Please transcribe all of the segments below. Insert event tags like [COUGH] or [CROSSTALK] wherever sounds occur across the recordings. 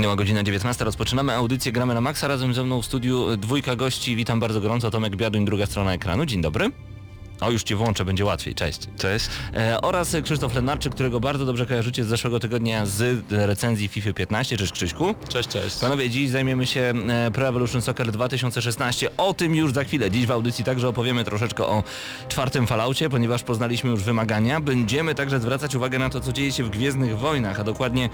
Minęła godzina 19, rozpoczynamy audycję Gramy na Maxa. Razem ze mną w studiu dwójka gości. Witam bardzo gorąco, Tomek Biaduń, druga strona ekranu. Dzień dobry. O, już Cię włączę, będzie łatwiej. Cześć. Cześć. E, oraz Krzysztof Lenarczyk, którego bardzo dobrze kojarzycie z zeszłego tygodnia z recenzji FIFA 15. Cześć Krzyśku. Cześć, cześć. Panowie, dziś zajmiemy się e, Pro Evolution Soccer 2016. O tym już za chwilę. Dziś w audycji także opowiemy troszeczkę o czwartym falaucie, ponieważ poznaliśmy już wymagania. Będziemy także zwracać uwagę na to, co dzieje się w Gwiezdnych Wojnach, a dokładnie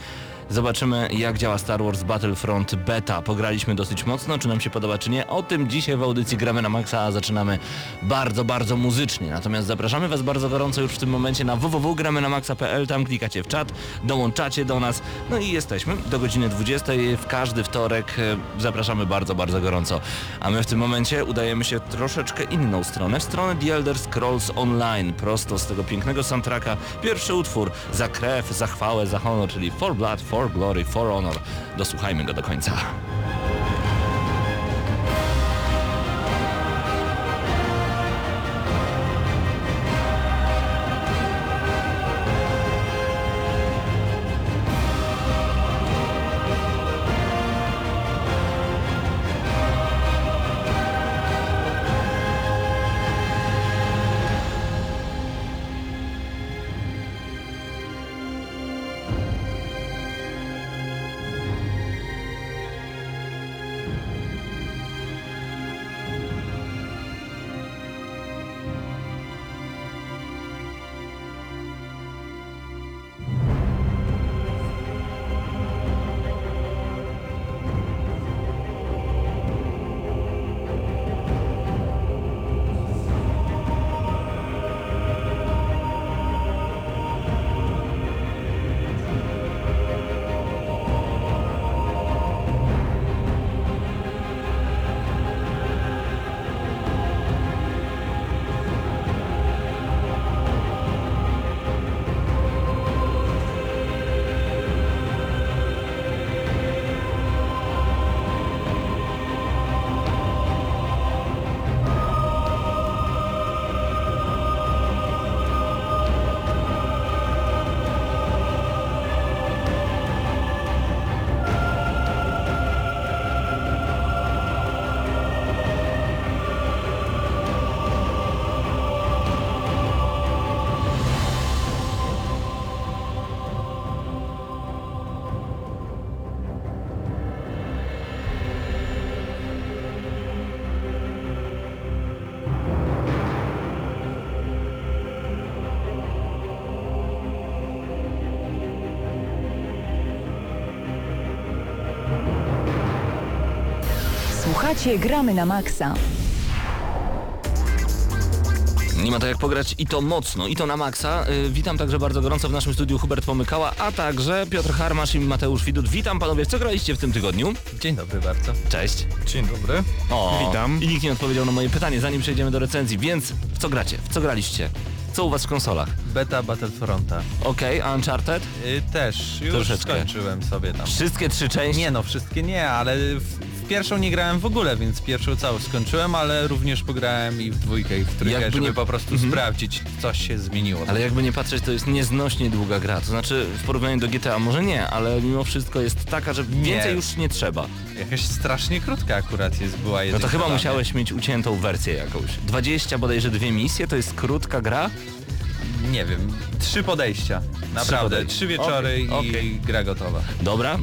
zobaczymy, jak działa Star Wars Battlefront Beta. Pograliśmy dosyć mocno, czy nam się podoba, czy nie. O tym dzisiaj w audycji gramy na maksa, a zaczynamy bardzo, bardzo muzycznie. Natomiast zapraszamy Was bardzo gorąco już w tym momencie na www.gramynamaxa.pl. Tam klikacie w czat, dołączacie do nas. No i jesteśmy do godziny 20 w każdy wtorek. Zapraszamy bardzo, bardzo gorąco. A my w tym momencie udajemy się troszeczkę inną stronę, w stronę The Elder Scrolls Online, prosto z tego pięknego soundtracka. Pierwszy utwór za krew, za chwałę, za honor, czyli For Blood, For Glory, For Honor. Dosłuchajmy go do końca. Słuchacie, gramy na maksa. Nie ma to jak pograć i to mocno, i to na maksa. Y, witam także bardzo gorąco w naszym studiu Hubert Pomykała, a także Piotr Harmasz i Mateusz Widut. Witam panowie, w co graliście w tym tygodniu? Dzień dobry bardzo. Cześć. Dzień dobry. O, Witam. I nikt nie odpowiedział na moje pytanie, zanim przejdziemy do recenzji, więc w co gracie? W co graliście? Co u was w konsolach? Beta Battlefronta. Okej, a Uncharted? Y, też już Troszeczkę. skończyłem sobie tam. Wszystkie trzy części? Nie no, wszystkie nie, ale w, w pierwszą nie grałem w ogóle, więc pierwszą całą skończyłem, ale również pograłem i w dwójkę i w trójkę, Jakby żeby nie- po prostu Mhm. sprawdzić, coś się zmieniło. Ale jakby nie patrzeć, to jest nieznośnie długa gra. To znaczy w porównaniu do GTA może nie, ale mimo wszystko jest taka, że Nie. więcej już nie trzeba. Jakaś strasznie krótka akurat jest, była No jedna. to chyba musiałeś mieć uciętą wersję jakąś. 20 bodajże dwie misje, to jest krótka gra. Nie wiem, trzy podejścia. Naprawdę, podejścia. trzy wieczory Okej, i okej. gra gotowa. Dobra, e,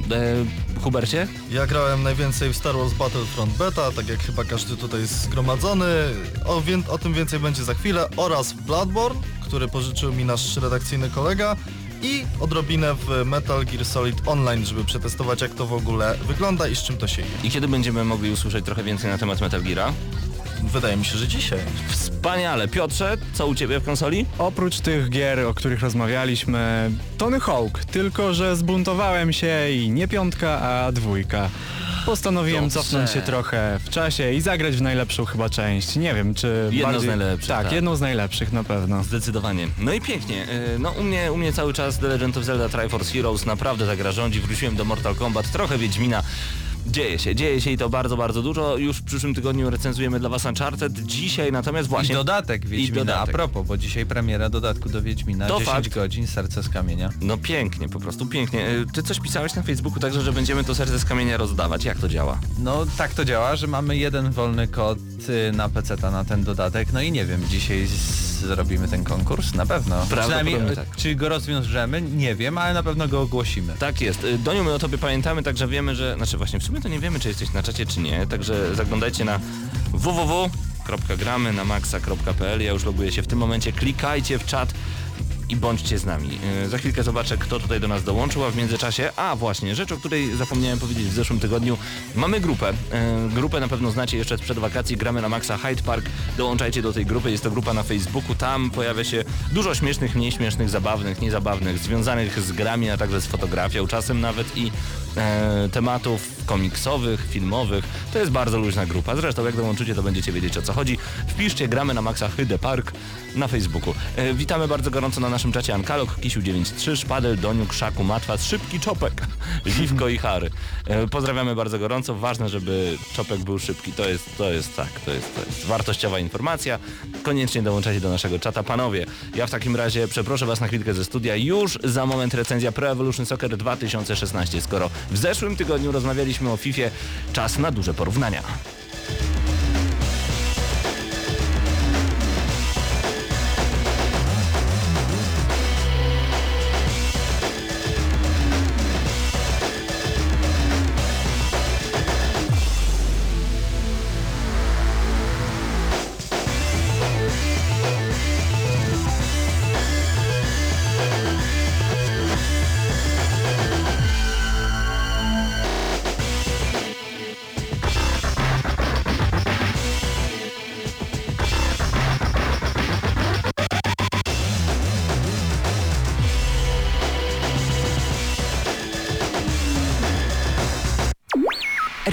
Hubercie? Ja grałem najwięcej w Star Wars Battlefront Beta, tak jak chyba każdy tutaj jest zgromadzony. O, wię- o tym więcej będzie za chwilę. Oraz w Bloodborne, który pożyczył mi nasz redakcyjny kolega. I odrobinę w Metal Gear Solid Online, żeby przetestować jak to w ogóle wygląda i z czym to się je. I kiedy będziemy mogli usłyszeć trochę więcej na temat Metal Geara? Wydaje mi się, że dzisiaj. Wspaniale. Piotrze, co u Ciebie w konsoli? Oprócz tych gier, o których rozmawialiśmy, Tony Hawk, tylko że zbuntowałem się i nie piątka, a dwójka. Postanowiłem Dobrze. cofnąć się trochę w czasie i zagrać w najlepszą chyba część. Nie wiem, czy Jedną bardziej... z najlepszych, Tak, tak. jedną z najlepszych na pewno. Zdecydowanie. No i pięknie. E, No u mnie, u mnie cały czas The Legend of Zelda Triforce Heroes naprawdę ta gra rządzi. Wróciłem do Mortal Kombat, trochę Wiedźmina. Dzieje się, dzieje się i to bardzo, bardzo dużo. Już w przyszłym tygodniu recenzujemy dla Was Uncharted. Dzisiaj natomiast właśnie... I dodatek Wiedźmina. dodatek. A propos, bo dzisiaj premiera dodatku do Wiedźmina. To 10 fakt. godzin, serce z kamienia. No pięknie, po prostu pięknie. Y, Ty coś pisałeś na Facebooku także, że będziemy to serce z kamienia rozdawać. Jak to działa? No tak to działa, że mamy jeden wolny kod y, na PC na ten dodatek. No i nie wiem, dzisiaj zrobimy ten konkurs? Na pewno. Przynajmniej, tak. Czy go rozwiążemy? Nie wiem, ale na pewno go ogłosimy. Tak jest. Y, Doniu, my o tobie pamiętamy, także wiemy, że... Znaczy właśnie, w sumie to nie wiemy, czy jesteś na czacie, czy nie. Także zaglądajcie na www.gramy na. Ja już loguję się w tym momencie. Klikajcie w czat i bądźcie z nami. Yy, Za chwilkę zobaczę, kto tutaj do nas dołączył, a w międzyczasie... A właśnie, rzecz, o której zapomniałem powiedzieć w zeszłym tygodniu. Mamy grupę. Yy, Grupę na pewno znacie jeszcze sprzed wakacji. Gramy na Maxa Hyde Park. Dołączajcie do tej grupy. Jest to grupa na Facebooku. Tam pojawia się dużo śmiesznych, mniej śmiesznych, zabawnych, niezabawnych, związanych z grami, a także z fotografią, czasem nawet i e, tematów komiksowych, filmowych. To jest bardzo luźna grupa. Zresztą jak dołączycie, to będziecie wiedzieć o co chodzi. Wpiszcie gramy na Maxa Hyde Park na Facebooku. E, witamy bardzo gorąco na naszym czacie Ankalog, Kisiu93, Szpadel, Doniu, Krzaku, Matwas, Szybki Czopek, [LAUGHS] Ziwko i Harry. E, pozdrawiamy bardzo gorąco. Ważne, żeby Czopek był szybki. To jest, to jest tak, to jest, to jest wartościowa informacja. Koniecznie dołączajcie do naszego czata. Panowie, ja w takim razie przeproszę Was na chwilkę ze studia. Już za moment recenzja Pro Evolution Soccer 2016. Skoro w zeszłym tygodniu rozmawialiśmy o FIFA, czas na duże porównania.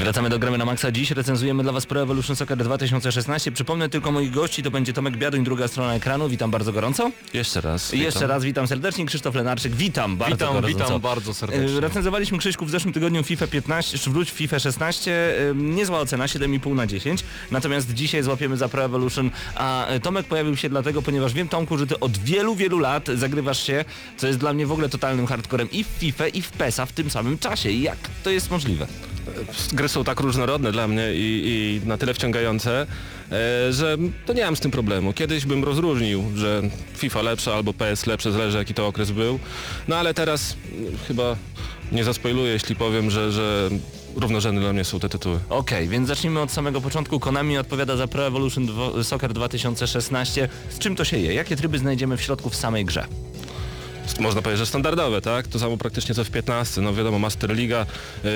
Wracamy do gramy na Maxa. Dziś recenzujemy dla Was Pro Evolution Soccer 2016. Przypomnę tylko moich gości, to będzie Tomek Biaduń, druga strona ekranu. Witam bardzo gorąco. Jeszcze raz. I Jeszcze raz witam serdecznie. Krzysztof Lenarczyk, witam bardzo Witam, gorąco. witam bardzo serdecznie. E, Recenzowaliśmy Krzyśku w zeszłym tygodniu FIFA 15, czy wróć FIFA 16. E, Niezła ocena, 7,5 na 10. Natomiast dzisiaj złapiemy za Pro Evolution, a e, Tomek pojawił się dlatego, ponieważ wiem Tomku, że ty od wielu, wielu lat zagrywasz się, co jest dla mnie w ogóle totalnym hardcorem i w FIFA i w PESA w tym samym czasie. Jak to jest możliwe? Gry są tak różnorodne dla mnie i, i na tyle wciągające, e, że to nie mam z tym problemu. Kiedyś bym rozróżnił, że FIFA lepsza albo PS lepsze, zależy jaki to okres był. No ale teraz mm, chyba nie zaspoiluję, jeśli powiem, że, że równorzędne dla mnie są te tytuły. Okej, więc zacznijmy od samego początku. Konami odpowiada za Pro Evolution Soccer 2016. Z czym to się je? Jakie tryby znajdziemy w środku w samej grze? Można powiedzieć, że standardowe, tak? To samo praktycznie co w 15. No wiadomo, Master Liga, y,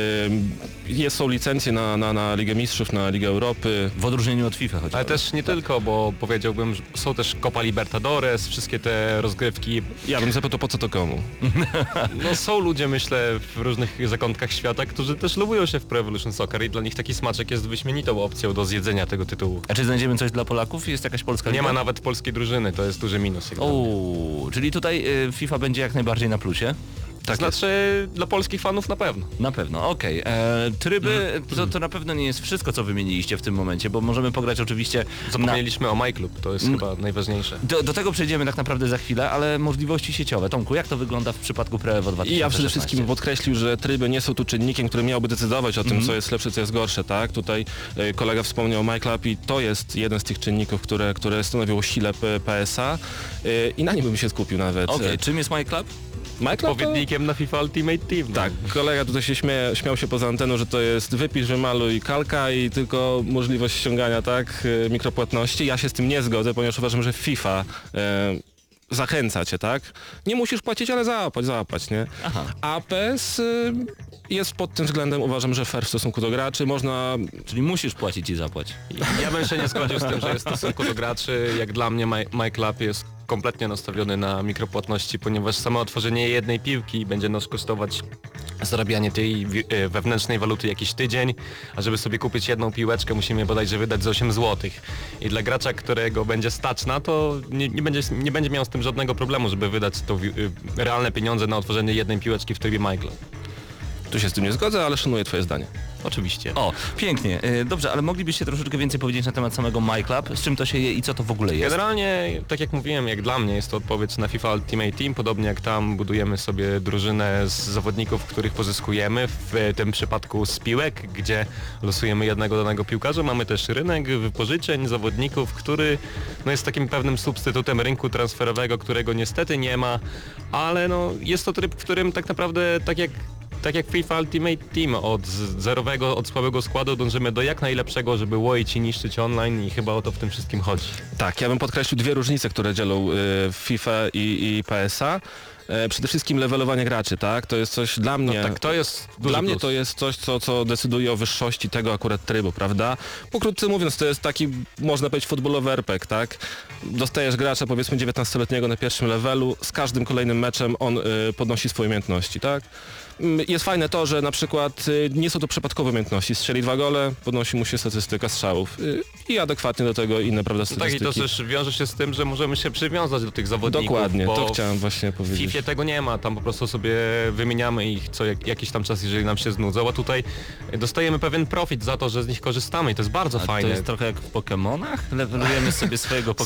jest, są licencje na, na, na Ligę Mistrzów, na Ligę Europy. W odróżnieniu od FIFA chociażby. Ale też nie tylko, bo powiedziałbym, że są też Copa Libertadores, wszystkie te rozgrywki. Ja bym zapytał, po co to komu? [LAUGHS] No są ludzie, myślę, w różnych zakątkach świata, którzy też lubują się w Pro Evolution Soccer i dla nich taki smaczek jest wyśmienitą opcją do zjedzenia tego tytułu. A czy znajdziemy coś dla Polaków? Jest jakaś polska Nie liga? ma nawet polskiej drużyny, to jest duży minus. jak dla mnie. O, czyli tutaj y, FIFA będzie jak najbardziej na plusie? Tak znaczy dla polskich fanów na pewno. Na pewno, okej. E, Tryby to, to na pewno nie jest wszystko, co wymieniliście w tym momencie, bo możemy pograć oczywiście na... Zapomnieliśmy o MyClub, to jest chyba najważniejsze. Do, do tego przejdziemy tak naprawdę za chwilę, ale możliwości sieciowe. Tomku, jak to wygląda w przypadku Pro Evo 2016? I ja przede wszystkim podkreślił, że tryby nie są tu czynnikiem, który miałby decydować o tym, Mhm. co jest lepsze, co jest gorsze, tak? Tutaj e, kolega wspomniał o MyClub i to jest jeden z tych czynników, które, które stanowiło sile PSA e, i na nim bym się skupił nawet. Okej, E, czym jest My Club? MyClub to... Odpowiednikiem na FIFA Ultimate Team. Tak, kolega tutaj się śmie, śmiał się poza anteną, że to jest wypisz, wymaluj kalka i tylko możliwość ściągania, tak, e, mikropłatności. Ja się z tym nie zgodzę, ponieważ uważam, że FIFA e, zachęca cię, tak? Nie musisz płacić, ale zapłać, zapłać, nie? Aha. A PES y, jest pod tym względem, uważam, że fair w stosunku do graczy. Można Czyli musisz płacić i zapłać. Ja bym się nie zgodził z tym, że jest w stosunku do graczy. Jak dla mnie My, My Club jest kompletnie nastawiony na mikropłatności, ponieważ samo otworzenie jednej piłki będzie nas kosztować zarabianie tej e, wewnętrznej waluty jakiś tydzień, a żeby sobie kupić jedną piłeczkę musimy bodajże wydać z 8 zł. I dla gracza, którego będzie stać na to, nie, nie, będzie, nie będzie miał z tym żadnego problemu, żeby wydać to e, realne pieniądze na otworzenie jednej piłeczki w trybie Michael. Tu się z tym nie zgodzę, ale szanuję twoje zdanie. Oczywiście. O, pięknie. Y, Dobrze, ale moglibyście troszeczkę więcej powiedzieć na temat samego MyClub? Z czym to się je i co to w ogóle jest? Generalnie, tak jak mówiłem, jak dla mnie jest to odpowiedź na FIFA Ultimate Team, podobnie jak tam budujemy sobie drużynę z zawodników, których pozyskujemy, w tym przypadku z piłek, gdzie losujemy jednego danego piłkarza. Mamy też rynek wypożyczeń zawodników, który no, jest takim pewnym substytutem rynku transferowego, którego niestety nie ma, ale no, jest to tryb, w którym tak naprawdę, tak jak tak jak FIFA Ultimate Team, od zerowego, od słabego składu dążymy do jak najlepszego, żeby łoić i niszczyć online i chyba o to w tym wszystkim chodzi. Tak, ja bym podkreślił dwie różnice, które dzielą y, FIFA i, i PSA. E, Przede wszystkim levelowanie graczy, tak? To jest coś dla No mnie... tak, to jest Dla mnie plus. to jest coś, co, co decyduje o wyższości tego akurat trybu, prawda? Pokrótce mówiąc, to jest taki, można powiedzieć, futbolowy RPG, tak? Dostajesz gracza, powiedzmy 19-letniego na pierwszym levelu, z każdym kolejnym meczem on y, podnosi swoje umiejętności, tak? Mm, Jest fajne to, że na przykład y, nie są to przypadkowe umiejętności. Strzeli dwa gole, podnosi mu się statystyka strzałów y, i adekwatnie do tego inne, prawda, No tak i statystyki. to też wiąże się z tym, że możemy się przywiązać do tych zawodników. Dokładnie, bo to chciałem właśnie W powiedzieć. FIFA tego nie ma, tam po prostu sobie wymieniamy ich co jak, jakiś tam czas, jeżeli nam się znudzą, a tutaj dostajemy pewien profit za to, że z nich korzystamy i to jest bardzo A to fajne. jest trochę jak w Pokemonach? Levelujemy sobie swojego [LAUGHS]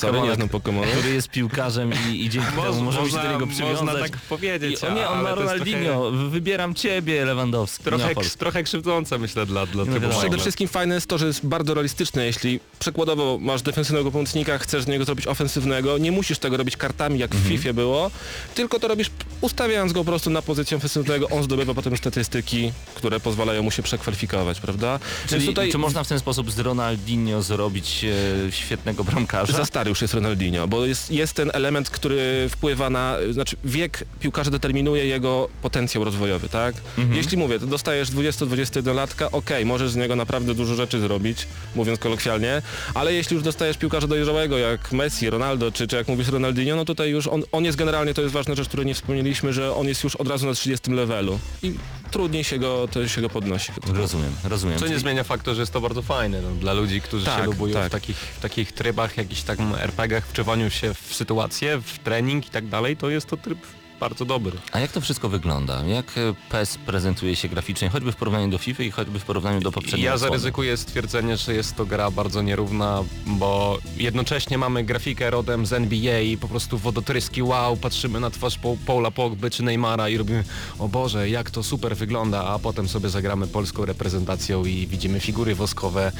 Pokemona, który jest piłkarzem i, i dzięki temu możemy się do niego przywiązać. można tak powiedzieć, I, o nie, on ma to Ronaldinho, wybieram ciebie Lewandowski. Trochę, Neapol. trochę, krzywdzące myślę dla, dla No. Przede wszystkim fajne jest to, że jest bardzo realistyczne. Jeśli przykładowo masz defensywnego pomocnika, chcesz z niego zrobić ofensywnego, nie musisz tego robić kartami jak w FIFA było, tylko to robisz ustawiając go po prostu na pozycję ofensywnego, on zdobywa potem statystyki, które pozwalają mu się przekwalifikować, prawda? Czyli Więc tutaj czy można w ten sposób z Ronaldinho zrobić e, świetnego bramkarza? za stary już jest Ronaldinho, bo jest, jest ten element, który wpływa na, znaczy wiek piłkarza determinuje jego potencjał rozwojowy, tak? Jeśli mówię, to dostajesz 20-21 latka, okej, możesz z niego naprawdę dużo rzeczy zrobić, mówiąc kolokwialnie, ale jeśli już dostajesz piłkarza dojrzałego jak Messi, Ronaldo, czy, czy jak mówisz Ronaldinho, no tutaj już on, on jest generalnie, to jest ważna rzecz, której nie wspomnieliśmy, że on jest już od razu na 30 levelu i trudniej się go, to się go podnosi. Rozumiem, rozumiem. Co nie zmienia faktu, że jest to bardzo fajne no, dla ludzi, którzy Tak, się lubują tak. w, takich, w takich trybach, jakichś tam RPGach, wczywaniu się w sytuację, w trening i tak dalej, to jest to tryb bardzo dobry. A jak to wszystko wygląda? Jak e, PES prezentuje się graficznie, choćby w porównaniu do FIFA i choćby w porównaniu do poprzedniego Ja zaryzykuję stwierdzenie, że jest to gra bardzo nierówna, bo jednocześnie mamy grafikę rodem z NBA i po prostu wodotryski, wow, patrzymy na twarz Paul- Paula Pogby czy Neymara i robimy, o Boże, jak to super wygląda, a potem sobie zagramy polską reprezentacją i widzimy figury woskowe.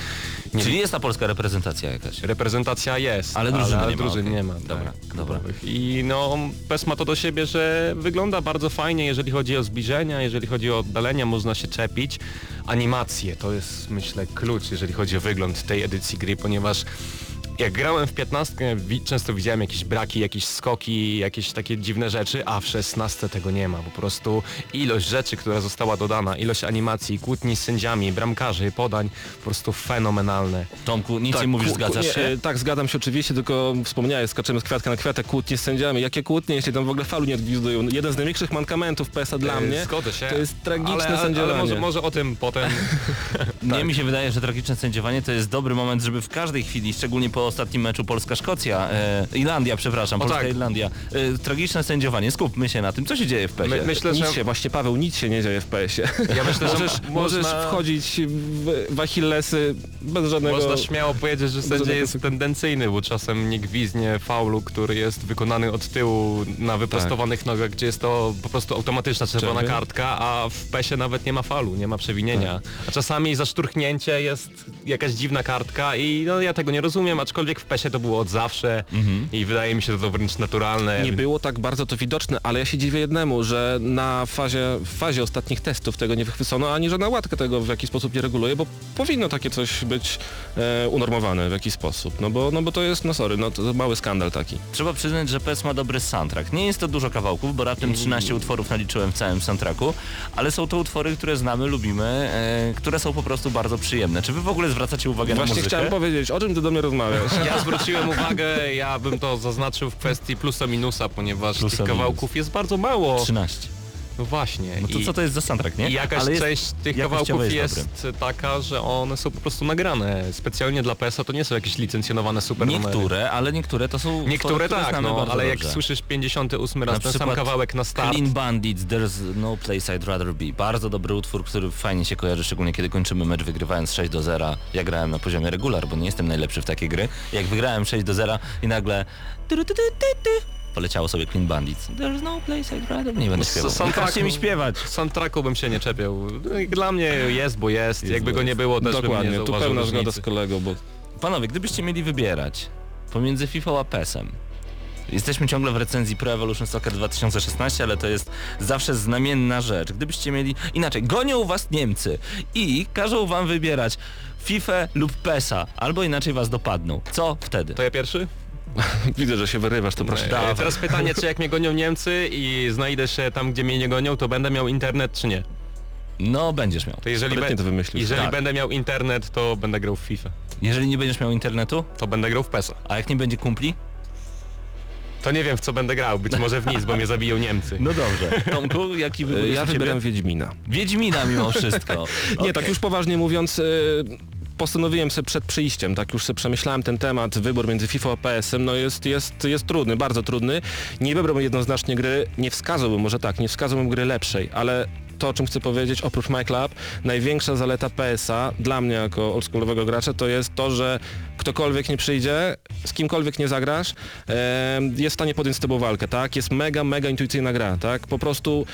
Nie, Czyli jest ta polska reprezentacja jakaś? Reprezentacja jest, Ale drużyny ale nie ma, drużyn okej. nie ma. Dobra, tak, dobra. I no, PES ma to do siebie, że wygląda bardzo fajnie, jeżeli chodzi o zbliżenia, jeżeli chodzi o oddalenia, można się czepić. Animacje to jest, myślę, klucz, jeżeli chodzi o wygląd tej edycji gry, ponieważ jak grałem w 15, wi- często widziałem jakieś braki, jakieś skoki, jakieś takie dziwne rzeczy, a w 16 tego nie ma. Po prostu ilość rzeczy, która została dodana, ilość animacji, kłótni z sędziami, bramkarzy, podań, po prostu fenomenalne. Tomku, nic nie mówisz, zgadzasz nie, się? e, Tak, zgadzam się oczywiście, tylko wspomniałeś, skaczemy z kwiatka na kwiatek, kłótnie z sędziami. Jakie kłótnie, jeśli tam w ogóle falu nie odgwizdują? Jeden z największych mankamentów PESA dla E, mnie Zgodzę się. to jest tragiczne ale, sędziowanie. ale może, może o tym potem. [LAUGHS] Mnie mi się wydaje, że tragiczne sędziowanie to jest dobry moment, żeby w każdej chwili, szczególnie po ostatnim meczu Polska-Szkocja, e, Irlandia, przepraszam, O tak. Polska-Irlandia, e, tragiczne sędziowanie, skupmy się na tym, co się dzieje w PESie. My, myślę, Nic że się, właśnie Paweł, nic się nie dzieje w PS-ie. ja myślę, że możesz, mo- możesz można, wchodzić w, w Achillesy bez żadnego... można śmiało powiedzieć, że sędzia jest tendencyjny, bo czasem nie gwizdnie faulu, który jest wykonany od tyłu na wyprostowanych nogach, gdzie jest to po prostu automatyczna czerwona kartka, a w PESie nawet nie ma faulu, nie ma przewinienia. A czasami za szturchnięcie jest jakaś dziwna kartka i no ja tego nie rozumiem, aczkolwiek w PESie to było od zawsze i wydaje mi się że to wręcz naturalne. Nie było tak bardzo to widoczne, ale ja się dziwię jednemu, że na fazie, w fazie ostatnich testów tego nie wychwycono, ani żadna łatka tego w jakiś sposób nie reguluje, bo powinno takie coś być e, unormowane w jakiś sposób. No bo, no bo to jest, no sorry, no to mały skandal taki. Trzeba przyznać, że PES ma dobry soundtrack. Nie jest to dużo kawałków, bo raptem 13 utworów naliczyłem w całym soundtracku, ale są to utwory, które znamy, lubimy, e, które są po prostu bardzo przyjemne. Czy wy w ogóle zwracacie uwagę na Właśnie muzykę? chciałem powiedzieć, o czym ty do mnie rozmawiasz? Ja zwróciłem uwagę, ja bym to zaznaczył w kwestii plusa minusa, ponieważ Plusa tych kawałków jest bardzo mało. 13. No właśnie. No to I, co to jest za soundtrack, nie? I jakaś Ale jest- część tych kawałków jest jest, taka, że one są po prostu nagrane. Specjalnie dla PS-a to nie są jakieś licencjonowane super numery. Niektóre, ale niektóre to są Niektóre tak, no, ale jak dobrze. słyszysz 58 raz Na ten sam kawałek na start, Clean Bandits, There's No Place I'd Rather Be. Bardzo dobry utwór, który fajnie się kojarzy, szczególnie kiedy kończymy mecz wygrywając 6 do 0. Ja grałem na poziomie regular, bo nie jestem najlepszy w takie gry. Jak wygrałem 6 do 0 i nagle poleciało sobie Clean Bandits. There's no place I'd rather. Nie będę śpiewał. soundtracku- Nie każcie mi śpiewać. soundtracku bym się nie czepiał. No Dla mnie jest, bo jest. Jest, Jakby bo go nie było, też bym Dokładnie, nie tu pełna zgoda z kolegą, bo Panowie, gdybyście mieli wybierać pomiędzy FIFA a PES-em, Jesteśmy ciągle w recenzji Pro Evolution Soccer 2016, ale to jest zawsze znamienna rzecz. Gdybyście mieli... Inaczej, gonią was Niemcy i każą wam wybierać FIFA lub PESa, albo inaczej was dopadną. Co wtedy? To ja pierwszy? [LAUGHS] widzę, że się wyrywasz, to proszę. E, Teraz pytanie, czy jak mnie gonią Niemcy i znajdę się tam, gdzie mnie nie gonią, to będę miał internet, czy nie? No, będziesz miał. To jeżeli, be- to jeżeli Tak. będę miał internet, to będę grał w FIFA. Jeżeli nie będziesz miał internetu, To będę grał w PESa. a jak nie będzie kumpli? To nie wiem, w co będę grał. Być może w nic, bo mnie zabiją Niemcy. No dobrze. Tomku, jaki wybór Ja wybieram Wiedźmina. Wiedźmina mimo wszystko. [LAUGHS] Nie, tak już poważnie mówiąc, e, postanowiłem sobie przed przyjściem, tak już sobie przemyślałem ten temat, wybór między FIFA a PS-em, no jest, jest, jest trudny, bardzo trudny. Nie wybrałbym jednoznacznie gry, nie wskazałbym, może tak, nie wskazałbym gry lepszej, ale to, o czym chcę powiedzieć, oprócz My Club, największa zaleta PS-a dla mnie jako oldschoolowego gracza to jest to, że ktokolwiek nie przyjdzie, z kimkolwiek nie zagrasz, jest w stanie podjąć z tobą walkę, tak? Jest mega, mega intuicyjna gra, tak? Po prostu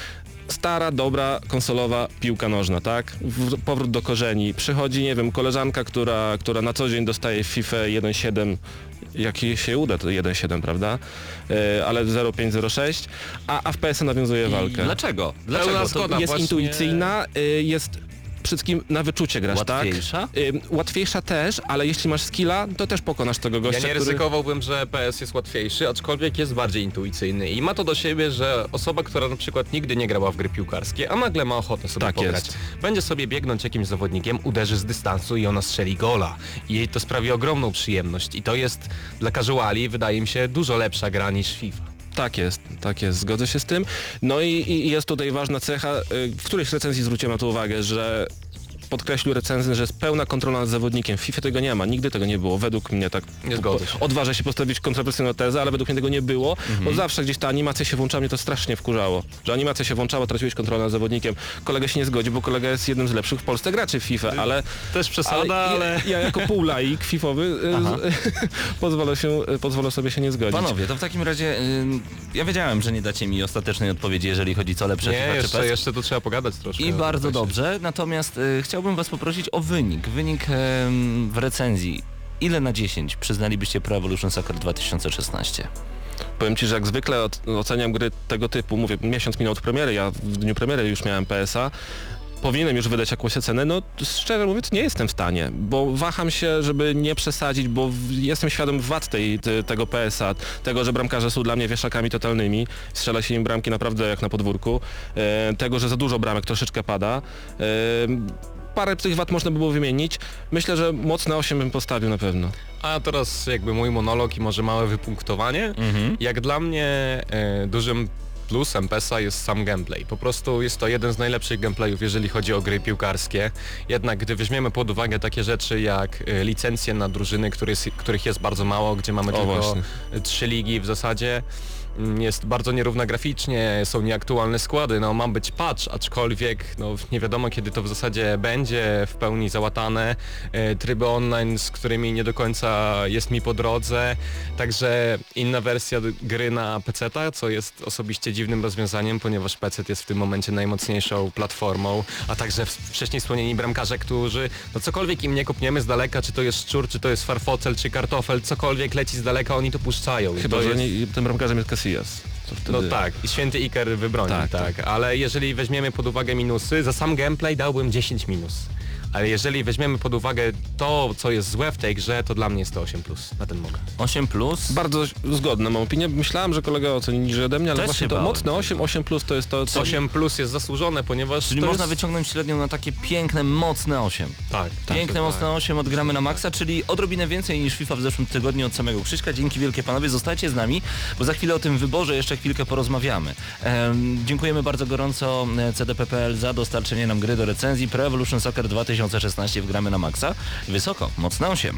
stara, dobra, konsolowa piłka nożna, tak? W, powrót do korzeni. Przychodzi, nie wiem, koleżanka, która, która na co dzień dostaje FIFA 1.7, jak jej się uda, to 1.7, prawda? E, ale 0.506, a, a w PS nawiązuje I walkę. Dlaczego? Dlaczego? Pełna To zgoda. jest właśnie- intuicyjna, y, jest wszystkim na wyczucie grasz, Łatwiejsza? tak? Y, łatwiejsza też, ale jeśli masz skilla, to też pokonasz tego Ja gościa, nie który... ryzykowałbym, że PS jest łatwiejszy, aczkolwiek jest bardziej intuicyjny i ma to do siebie, że osoba, która na przykład nigdy nie grała w gry piłkarskie, a nagle ma ochotę sobie Tak pograć, jest. będzie sobie biegnąć jakimś zawodnikiem, uderzy z dystansu i ona strzeli gola. I jej to sprawi ogromną przyjemność i to jest dla casuali, wydaje mi się, dużo lepsza gra niż FIFA. Tak jest, tak jest, zgodzę się z tym. No i, i jest tutaj ważna cecha, y, w którejś recenzji zwróciłem na to uwagę, że podkreślił recenzent, że jest pełna kontrola nad zawodnikiem. W FIFA tego nie ma, nigdy tego nie było, według mnie tak. Nie zgodzę się. Odważę się postawić kontrowersyjną tezę, ale według mnie tego nie było, Mhm. bo zawsze gdzieś ta animacja się włączała, mnie to strasznie wkurzało. Że animacja się włączała, traciłeś kontrolę nad zawodnikiem. Kolega się nie zgodzi, bo kolega jest jednym z lepszych w Polsce graczy w FIFA, ale... Też przesada, ale... Ja, ja jako półlaik fifowy y, [LAUGHS] pozwolę, się, y, pozwolę sobie się nie zgodzić. Panowie, to w takim razie ja wiedziałem, że nie dacie mi ostatecznej odpowiedzi, jeżeli chodzi co lepsze Nie, FIFA czy jeszcze, PES. jeszcze tu trzeba pogadać troszkę. I bardzo dobrze, natomiast y, chciałbym was poprosić o wynik. Wynik w recenzji. Ile na 10 przyznalibyście Pro Evolution Soccer 2016? Powiem Ci, że jak zwykle oceniam gry tego typu, mówię, miesiąc minął od premiery, ja w dniu premiery już miałem PSA, powinienem już wydać jakąś ocenę, no szczerze mówiąc nie jestem w stanie, bo waham się, żeby nie przesadzić, bo jestem świadom wad tej, te, tego PSA, tego, że bramkarze są dla mnie wieszakami totalnymi, strzela się im bramki naprawdę jak na podwórku, e, tego, że za dużo bramek troszeczkę pada. E, parę tych wad można by było wymienić. Myślę, że mocne 8 bym postawił na pewno. A teraz jakby mój monolog i może małe wypunktowanie. Mhm. Jak dla mnie e, dużym plusem PESA jest sam gameplay. Po prostu jest to jeden z najlepszych gameplayów, jeżeli chodzi o gry piłkarskie. Jednak gdy weźmiemy pod uwagę takie rzeczy jak e, licencje na drużyny, który jest, których jest bardzo mało, gdzie mamy O, tylko właśnie. trzy ligi w zasadzie, jest bardzo nierówna graficznie, są nieaktualne składy, no ma być patch, aczkolwiek no, nie wiadomo kiedy to w zasadzie będzie w pełni załatane, e, tryby online, z którymi nie do końca jest mi po drodze, także inna wersja gry na PC, co jest osobiście dziwnym rozwiązaniem, ponieważ PC jest w tym momencie najmocniejszą platformą, a także wcześniej wspomnieni bramkarze, którzy, no cokolwiek im nie kopniemy z daleka, czy to jest szczur, czy to jest farfocel, czy kartofel, cokolwiek leci z daleka, oni to puszczają. Chyba, to że jest... nie, tym bramkarzem jest Wtedy... No tak, i święty Iker wybronił, tak, Tak, tak, ale jeżeli weźmiemy pod uwagę minusy, za sam gameplay dałbym 10 minus. Ale jeżeli weźmiemy pod uwagę to, co jest złe w tej grze, to dla mnie jest to 8+, na ten moment. 8 plus. Bardzo zgodna mam opinię. Myślałem, że kolega oceni niżej ode mnie, ale Też właśnie to bałem. mocne 8, 8 plus to jest to, co... 8 plus jest zasłużone, ponieważ Czyli to można jest... wyciągnąć średnią na takie piękne, mocne 8. Tak, tak, Piękne, tak. mocne 8 odgramy na maksa, czyli odrobinę więcej niż FIFA w zeszłym tygodniu od samego Krzyśka. Dzięki wielkie panowie, zostajcie z nami, bo za chwilę o tym wyborze jeszcze chwilkę porozmawiamy. Em, dziękujemy bardzo gorąco e, CDP.pl za dostarczenie nam gry do recenzji Pro Evolution Soccer 2016 w gramy na maksa. Wysoko, mocne 8.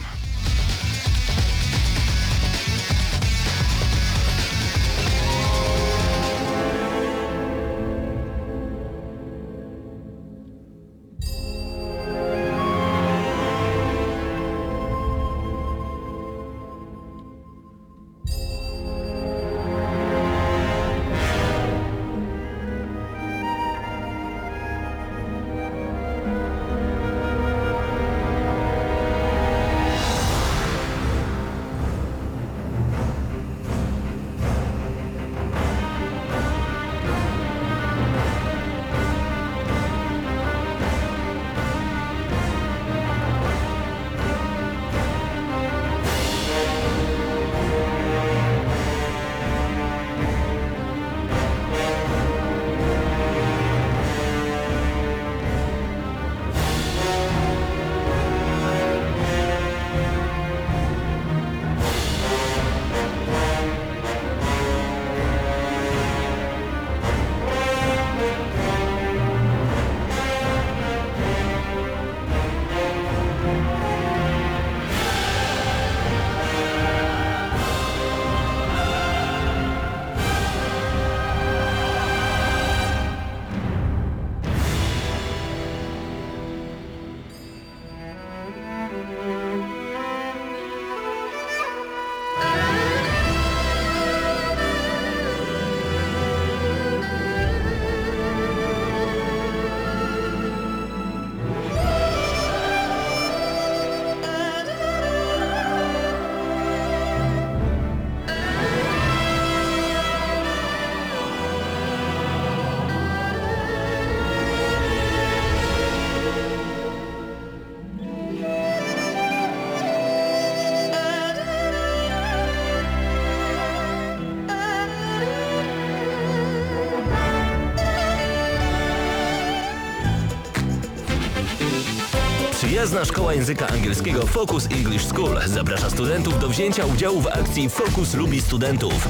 Przyjazna szkoła języka angielskiego Focus English School zaprasza studentów do wzięcia udziału w akcji Focus lubi studentów.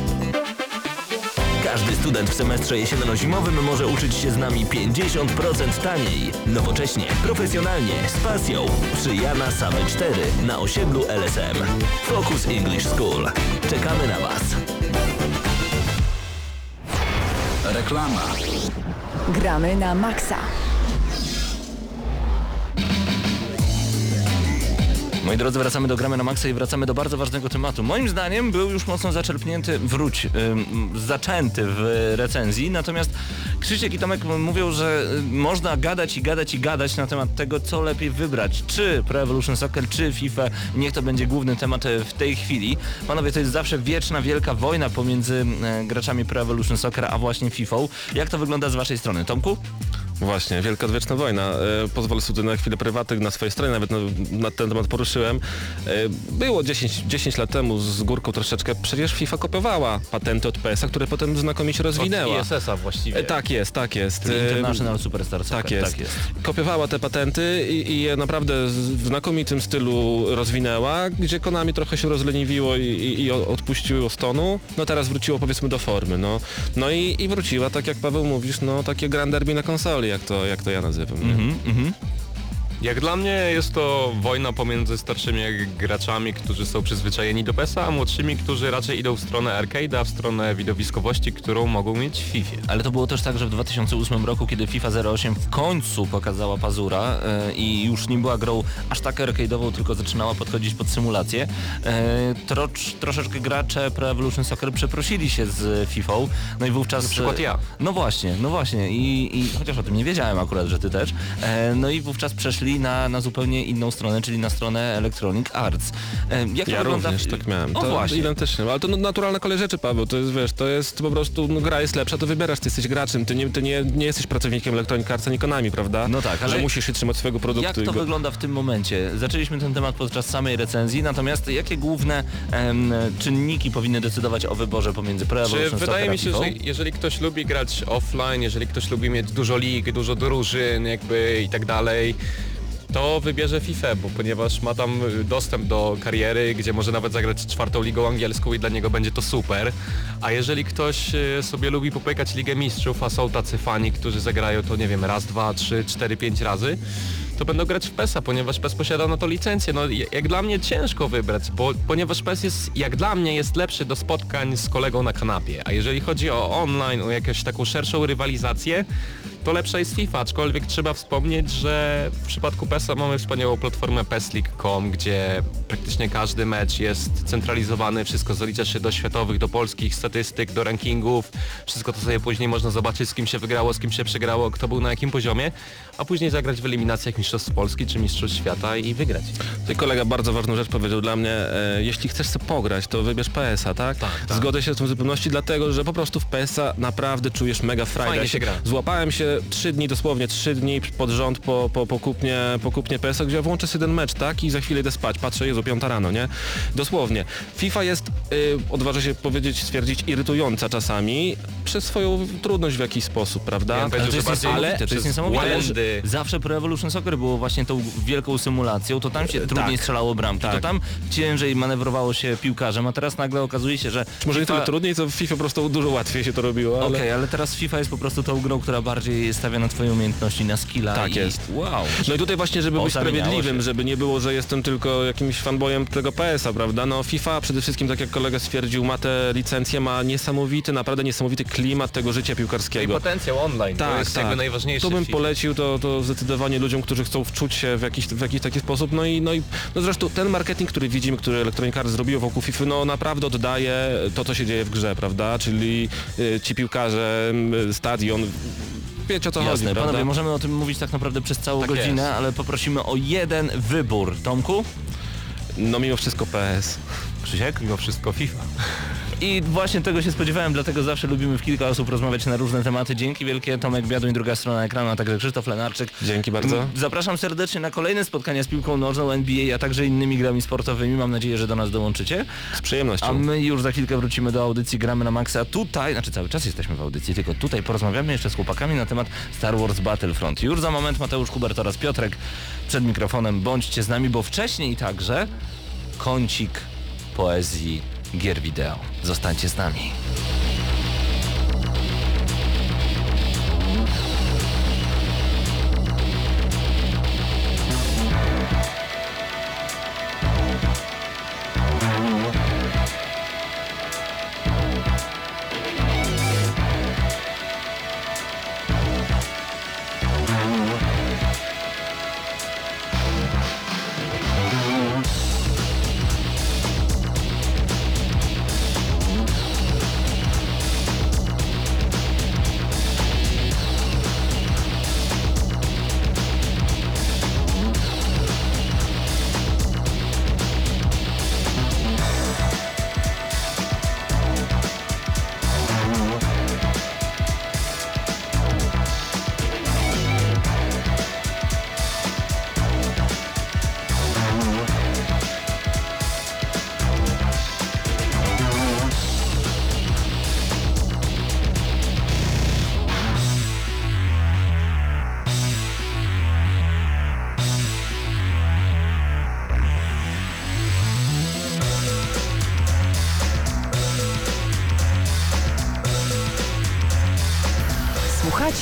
Każdy student w semestrze jesienno-zimowym może uczyć się z nami 50% taniej. Nowocześnie, profesjonalnie, z pasją. Przy Jana Sawy 4 na osiedlu LSM. Focus English School. Czekamy na Was. Reklama. Gramy na maksa. Moi drodzy, wracamy do Gramy na Maxa i wracamy do bardzo ważnego tematu. Moim zdaniem był już mocno zaczerpnięty, wróć, ym, zaczęty w recenzji, natomiast Krzysiek i Tomek mówią, że y, można gadać i gadać i gadać na temat tego, co lepiej wybrać, czy Pro Evolution Soccer, czy FIFA, niech to będzie główny temat e, w tej chwili. Panowie, to jest zawsze wieczna, wielka wojna pomiędzy e, graczami Pro Evolution Soccer, a właśnie FIFA. Jak to wygląda z waszej strony? Tomku? Właśnie, wielka odwieczna wojna. E, pozwolę sobie na chwilę prywatnych na swojej stronie, nawet na, na ten temat poruszyłem. E, było 10, 10 lat temu z górką troszeczkę, przecież FIFA kopiowała patenty od PS-a, które potem znakomicie rozwinęła. Od ISS-a właściwie. E, tak jest, tak jest. E, International Superstar Soccer. tak jest. Tak jest. Kopiowała te patenty i, i je naprawdę z- w znakomitym stylu rozwinęła, gdzie Konami trochę się rozleniwiło i, i, i odpuściło stonu. No teraz wróciło powiedzmy do formy, no. No i, i wróciła, tak jak Paweł mówisz, no takie grand derby na konsoli, jak to, jak to ja nazywam. nie? Mhm, mhm. Jak dla mnie jest to wojna pomiędzy starszymi graczami, którzy są przyzwyczajeni do PES-a, a młodszymi, którzy raczej idą w stronę arcade'a, w stronę widowiskowości, którą mogą mieć w FIFA. Ale to było też tak, że w 2008 roku, kiedy FIFA 08 w końcu pokazała pazura e, i już nie była grą aż tak arcade'ową, tylko zaczynała podchodzić pod symulację, e, trocz, troszeczkę gracze Pro Evolution Soccer przeprosili się z FIFA, no i wówczas... Na przykład ja. No właśnie, no właśnie i, i chociaż o tym nie wiedziałem akurat, że ty też, e, no i wówczas przeszli przeszli na, na zupełnie inną stronę, czyli na stronę Electronic Arts. E, Jak Ja wygląda? również tak miałem. O to właśnie. Identycznie, ale to naturalna kolej rzeczy, Paweł. To jest, wiesz, to jest po prostu, no, gra jest lepsza, to wybierasz, ty jesteś graczem, ty nie, ty nie, nie jesteś pracownikiem Electronic Arts ani Konami, prawda? No tak, ale- Że musisz się trzymać swojego produktu. Jak to go- wygląda w tym momencie? Zaczęliśmy ten temat podczas samej recenzji, natomiast jakie główne em, czynniki powinny decydować o wyborze pomiędzy Pro Czy wydaje mi się, że jeżeli ktoś lubi grać offline, jeżeli ktoś lubi mieć dużo lig, dużo drużyn jakby i tak dalej, to wybierze FIFA, bo ponieważ ma tam y, dostęp do kariery, gdzie może nawet zagrać czwartą ligą angielską i dla niego będzie to super. A jeżeli ktoś y, sobie lubi popykać Ligę Mistrzów, a są tacy fani, którzy zagrają to nie wiem, raz, dwa, trzy, cztery, pięć razy, to będą grać w PESa, ponieważ PES posiada na to licencję. No jak dla mnie ciężko wybrać, bo ponieważ PES jest, jak dla mnie jest lepszy do spotkań z kolegą na kanapie, a jeżeli chodzi o online, o jakąś taką szerszą rywalizację, to lepsza jest FIFA, aczkolwiek trzeba wspomnieć, że w przypadku PESa mamy wspaniałą platformę PESLeague.com, gdzie praktycznie każdy mecz jest centralizowany, wszystko zalicza się do światowych, do polskich statystyk, do rankingów, wszystko to sobie później można zobaczyć, z kim się wygrało, z kim się przegrało, kto był na jakim poziomie, a później zagrać w eliminacjach Mistrzostw Polski czy Mistrzostw Świata i wygrać. Tutaj kolega bardzo ważną rzecz powiedział dla mnie, e, jeśli chcesz sobie pograć, to wybierz PS-a, tak? Zgodzę się z tym w zupełności, dlatego że po prostu w PS-a naprawdę czujesz mega frajdę. Fajnie się gra. Złapałem się trzy dni, dosłownie trzy dni pod rząd po, po, po, kupnie, po kupnie PS-a, gdzie ja włączę sobie jeden mecz, tak? I za chwilę idę spać, patrzę, Jezu, piąta rano, nie? Dosłownie. FIFA jest, y, odważę się powiedzieć, stwierdzić, irytująca czasami przez swoją trudność w jakiś sposób, prawda? Ja Ale to jest bardziej niesamowite, to jest niesamowite. błędy. Zawsze Pro Evolution Soccer było właśnie tą wielką symulacją, to tam się trudniej strzelało bramki, to tak. tam ciężej manewrowało się piłkarzem, a teraz nagle okazuje się, że może nie FIFA- tyle trudniej, co w FIFA po prostu dużo łatwiej się to robiło, ale... Okej, ale teraz FIFA jest po prostu tą grą, która bardziej stawia na twoje umiejętności, na skilla Tak i... jest. Wow. No i tutaj właśnie, żeby O, być sprawiedliwym, się. żeby nie było, że jestem tylko jakimś fanboyem tego PS-a, prawda? No FIFA przede wszystkim, tak jak kolega stwierdził, ma te licencje, ma niesamowity, naprawdę niesamowity klimat tego życia I piłkarskiego. potencjał online, to jest jakby najważniejsze. To bym polecił to, to zdecydowanie ludziom, którzy chcą wczuć się w jakiś, w jakiś taki sposób. No i, no i no zresztą ten marketing, który widzimy, który Electronic Arts zrobiło wokół FIFA, no naprawdę oddaje to, co się dzieje w grze, prawda? Czyli y, ci piłkarze, y, stadion, wiecie o chodzi, Jasne, prawda? panowie, możemy o tym mówić tak naprawdę przez całą Tak godzinę, jest. ale poprosimy o jeden wybór. Tomku? No mimo wszystko PS. Krzysiek? Mimo wszystko FIFA. I właśnie tego się spodziewałem, dlatego zawsze lubimy w kilka osób rozmawiać na różne tematy. Dzięki wielkie, Tomek Biaduń, druga strona ekranu, a także Krzysztof Lenarczyk. Dzięki bardzo. M, Zapraszam serdecznie na kolejne spotkania z piłką nożną, NBA, a także innymi grami sportowymi. Mam nadzieję, że do nas dołączycie. Z przyjemnością. A my już za chwilkę wrócimy do audycji Gramy na Maxa. Tutaj, znaczy cały czas jesteśmy w audycji, tylko tutaj porozmawiamy jeszcze z chłopakami na temat Star Wars Battlefront. Już za moment Mateusz Hubert oraz Piotrek przed mikrofonem. Bądźcie z nami, bo wcześniej także kącik poezji gier wideo. Zostańcie z nami.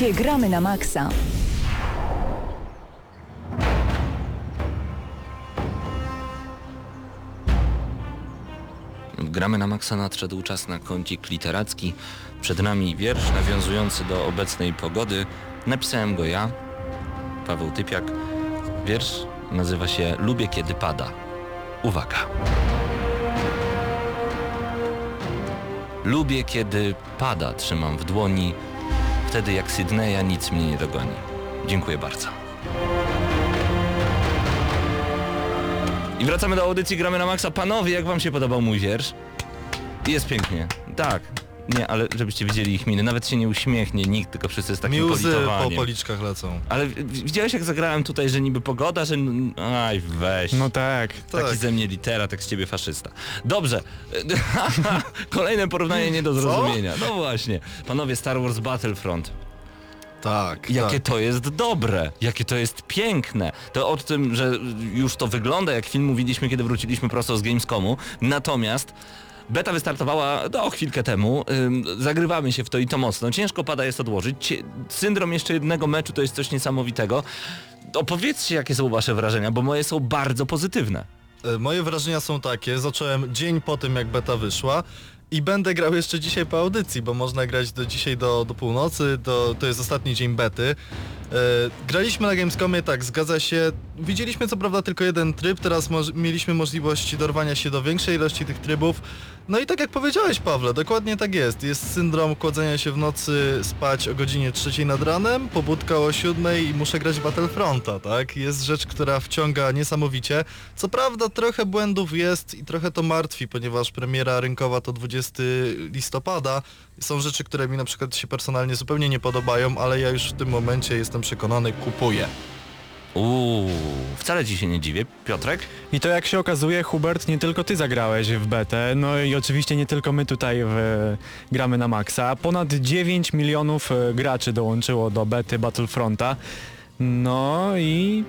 Słuchacie Gramy na Maxa. Gramy na Maxa nadszedł czas na kącik literacki. Przed nami wiersz nawiązujący do obecnej pogody. Napisałem go ja, Paweł Typiak. Wiersz nazywa się Lubię kiedy pada. Uwaga. Lubię kiedy pada, trzymam w dłoni wtedy jak Sydneya nic mnie nie dogoni. Dziękuję bardzo. I wracamy do audycji Gramy na Maxa. Panowie, jak wam się podobał mój wiersz? Jest pięknie. Tak, nie, ale żebyście widzieli ich miny. Nawet się nie uśmiechnie nikt, tylko wszyscy z takim Mi łzy po politowaniem. policzkach lecą. Ale w- widziałeś jak zagrałem tutaj, że niby pogoda, że... n- Aj, weź. No tak. Taki Tak. ze mnie litera, tak z ciebie faszysta. Dobrze. [LAUGHS] Kolejne porównanie nie do zrozumienia. No właśnie. Panowie, Star Wars Battlefront. Tak, Jakie tak. to jest dobre, jakie to jest piękne. To o tym, że już to wygląda jak film mówiliśmy, kiedy wróciliśmy prosto z Gamescomu. Natomiast beta wystartowała no, chwilkę temu. Zagrywamy się w to i to mocno. Ciężko pada jest odłożyć. Syndrom jeszcze jednego meczu to jest coś niesamowitego. Opowiedzcie, jakie są wasze wrażenia, bo moje są bardzo pozytywne. E, Moje wrażenia są takie, zacząłem dzień po tym jak beta wyszła i będę grał jeszcze dzisiaj po audycji, bo można grać do dzisiaj do, do północy, do, to jest ostatni dzień bety. E, graliśmy na Gamescomie, tak, zgadza się. Widzieliśmy co prawda tylko jeden tryb, teraz mieliśmy możliwość dorwania się do większej ilości tych trybów. No i tak jak powiedziałeś Pawle, dokładnie tak jest. Jest syndrom kładzenia się w nocy spać o godzinie trzeciej nad ranem, pobudka o siódmej i muszę grać Battlefronta, tak? Jest rzecz, która wciąga niesamowicie. Co prawda trochę błędów jest i trochę to martwi, ponieważ premiera rynkowa to 20 listopada. Są rzeczy, które mi na przykład się personalnie zupełnie nie podobają, ale ja już w tym momencie jestem przekonany, kupuję. Uuu, wcale ci się nie dziwię. Piotrek? I to jak się okazuje, Hubert, nie tylko ty zagrałeś w betę, no i oczywiście nie tylko my tutaj w, gramy na maksa. Ponad 9 milionów e, graczy dołączyło do bety Battlefronta. No i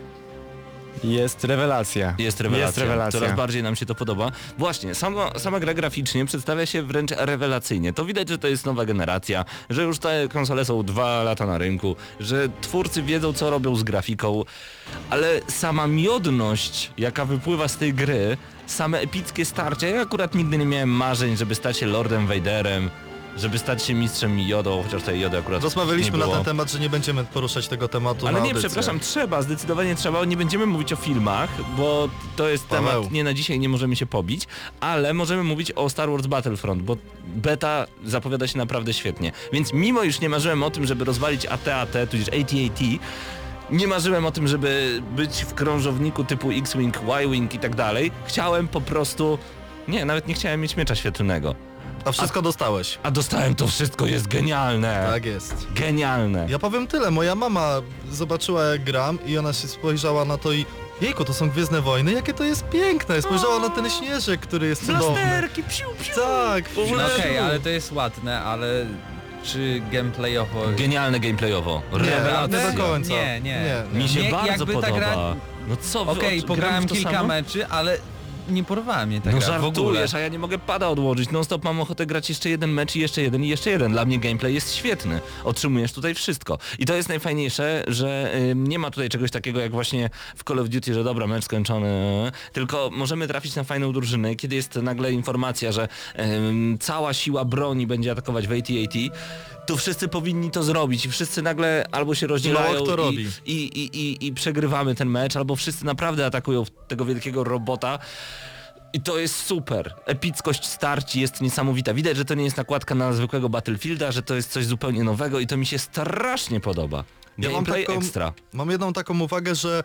jest rewelacja. Jest rewelacja. Jest rewelacja. Coraz bardziej nam się to podoba. Właśnie, sama, sama gra graficznie przedstawia się wręcz rewelacyjnie. To widać, że to jest nowa generacja, że już te konsole są dwa lata na rynku, że twórcy wiedzą, co robią z grafiką, ale sama miodność, jaka wypływa z tej gry, same epickie starcia, ja akurat nigdy nie miałem marzeń, żeby stać się Lordem Vaderem, żeby stać się mistrzem Jodą, chociaż tej Jody akurat Rozmawialiśmy na ten temat, że nie będziemy poruszać tego tematu Ale nie, audycję. przepraszam, trzeba, zdecydowanie trzeba. Nie będziemy mówić o filmach, bo to jest Paweł. temat nie na dzisiaj, nie możemy się pobić, ale możemy mówić o Star Wars Battlefront, bo beta zapowiada się naprawdę świetnie. Więc mimo iż nie marzyłem o tym, żeby rozwalić AT-AT, tudzież AT-AT, nie marzyłem o tym, żeby być w krążowniku typu X-Wing, Y-Wing i tak dalej. Chciałem po prostu... Nie, nawet nie chciałem mieć miecza świetlnego. A wszystko dostałeś. A dostałem to wszystko, jest genialne. Tak jest. Genialne. Ja powiem tyle, moja mama zobaczyła jak gram i ona się spojrzała na to i Jejku, to są Gwiezdne Wojny, jakie to jest piękne. Spojrzała na ten śnieżek, który jest cudowny. Blasterki, psiu, psiu. Tak, No okej, flashu. ale to jest ładne, ale czy gameplayowo... Genialne gameplayowo. Nie, Rewelacja. nie do końca. Nie, nie. nie. Mi się Nie, bardzo jakby ta podoba. gra- No co wy, Okej, od- pograłem w to kilka samo? meczy, ale nie porwała mnie ta No gra w ogóle. żartujesz, a ja nie mogę pada odłożyć. Non stop mam ochotę grać jeszcze jeden mecz i jeszcze jeden i jeszcze jeden. Dla mnie gameplay jest świetny. Otrzymujesz tutaj wszystko. I to jest najfajniejsze, że ym, nie ma tutaj czegoś takiego jak właśnie w Call of Duty, że dobra, mecz skończony, tylko możemy trafić na fajną drużynę, kiedy jest nagle informacja, że ym, cała siła broni będzie atakować w AT-AT, to wszyscy powinni to zrobić i wszyscy nagle albo się rozdzielają kto i, i, i, i, i przegrywamy ten mecz, albo wszyscy naprawdę atakują tego wielkiego robota. I to jest super. Epickość starci jest niesamowita. Widać, że to nie jest nakładka na zwykłego Battlefielda, że to jest coś zupełnie nowego i to mi się strasznie podoba. Ja mam taką- ekstra. Mam jedną taką uwagę, że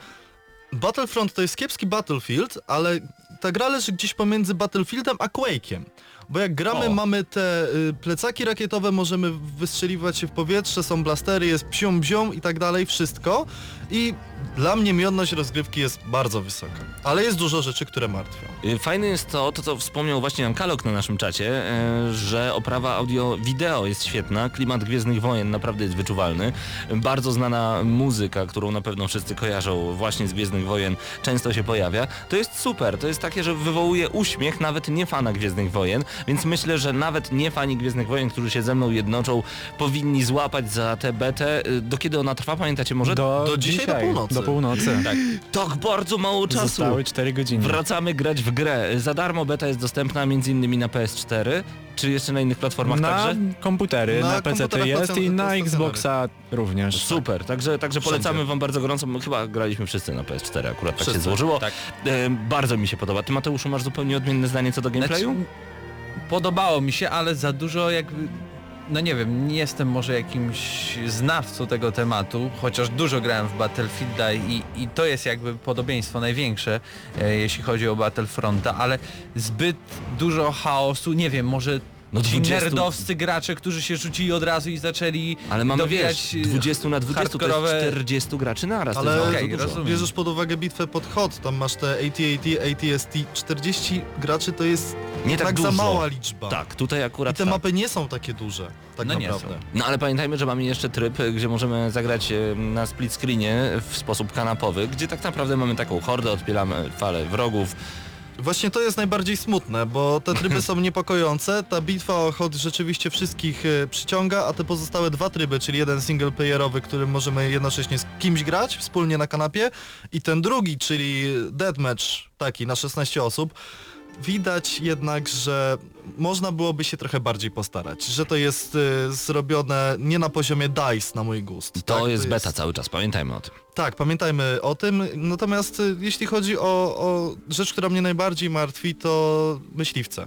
Battlefront to jest kiepski Battlefield, ale ta gra leży gdzieś pomiędzy Battlefieldem a Quake'iem. Bo jak gramy, O. mamy te y, plecaki rakietowe, możemy wystrzeliwać się w powietrze, są blastery, jest psią bzią i tak dalej, wszystko. I dla mnie miodność rozgrywki jest bardzo wysoka. Ale jest dużo rzeczy, które martwią. Y, Fajne jest to, to co wspomniał właśnie nam Kalok na naszym czacie, e, że oprawa audio-wideo jest świetna, klimat Gwiezdnych Wojen naprawdę jest wyczuwalny. Bardzo znana muzyka, którą na pewno wszyscy kojarzą właśnie z Gwiezdnych Wojen, często się pojawia. To jest super, to jest takie, że wywołuje uśmiech nawet nie fana Gwiezdnych Wojen, więc myślę, że nawet nie fani Gwiezdnych Wojen, którzy się ze mną jednoczą, powinni złapać za tę betę. Y, Do kiedy ona trwa, pamiętacie może? Do, do dzisiaj do północy. Do północy. Tak. Tak bardzo mało czasu. Zostały 4 godziny. Wracamy grać w grę. Za darmo beta jest dostępna m.in. na PS4, czy jeszcze na innych platformach na także? komputery, Na na, PC komputerach jest i na. Xboxa również. Super, także, także polecamy Wszędzie. wam bardzo gorąco. My Chyba graliśmy wszyscy na PS4, akurat tak się Wszyscy, złożyło. tak. E, bardzo mi się podoba. Ty Mateuszu masz zupełnie odmienne zdanie co do gameplayu? Znaczy, podobało mi się, ale za dużo jakby no nie wiem, nie jestem może jakimś znawcą tego tematu, chociaż dużo grałem w Battlefielda i, i to jest jakby podobieństwo największe, e, jeśli chodzi o Battlefronta, ale zbyt dużo chaosu, nie wiem, może No ci 20 nerdowscy gracze, którzy się rzucili od razu i zaczęli Ale mamy wiesz, 20 na 20 to hardkorowe- jest 40 graczy naraz. to Ale dużo. rozumiem. bierzesz pod uwagę bitwę pod hot, tam masz te AT-AT, ATST, 40 graczy to jest Nie tak, tak dużo. za mała liczba. Tak, tutaj I akurat te tak. mapy nie są takie duże, tak No nie naprawdę. są. No ale pamiętajmy, że mamy jeszcze tryb, gdzie możemy zagrać e, na split screenie w sposób kanapowy, gdzie tak naprawdę mamy taką hordę, odpieramy falę wrogów. Właśnie to jest najbardziej smutne, bo te tryby [LAUGHS] są niepokojące, ta bitwa o rzeczywiście wszystkich e, przyciąga, a te pozostałe dwa tryby, czyli jeden single playerowy, którym możemy jednocześnie z kimś grać wspólnie na kanapie i ten drugi, czyli deathmatch taki na 16 osób, widać jednak, że można byłoby się trochę bardziej postarać, że to jest e, zrobione nie na poziomie DICE na mój gust. To tak? jest beta cały czas, pamiętajmy o tym. Tak, pamiętajmy o tym. Natomiast y, jeśli chodzi o, o rzecz, która mnie najbardziej martwi, to myśliwce.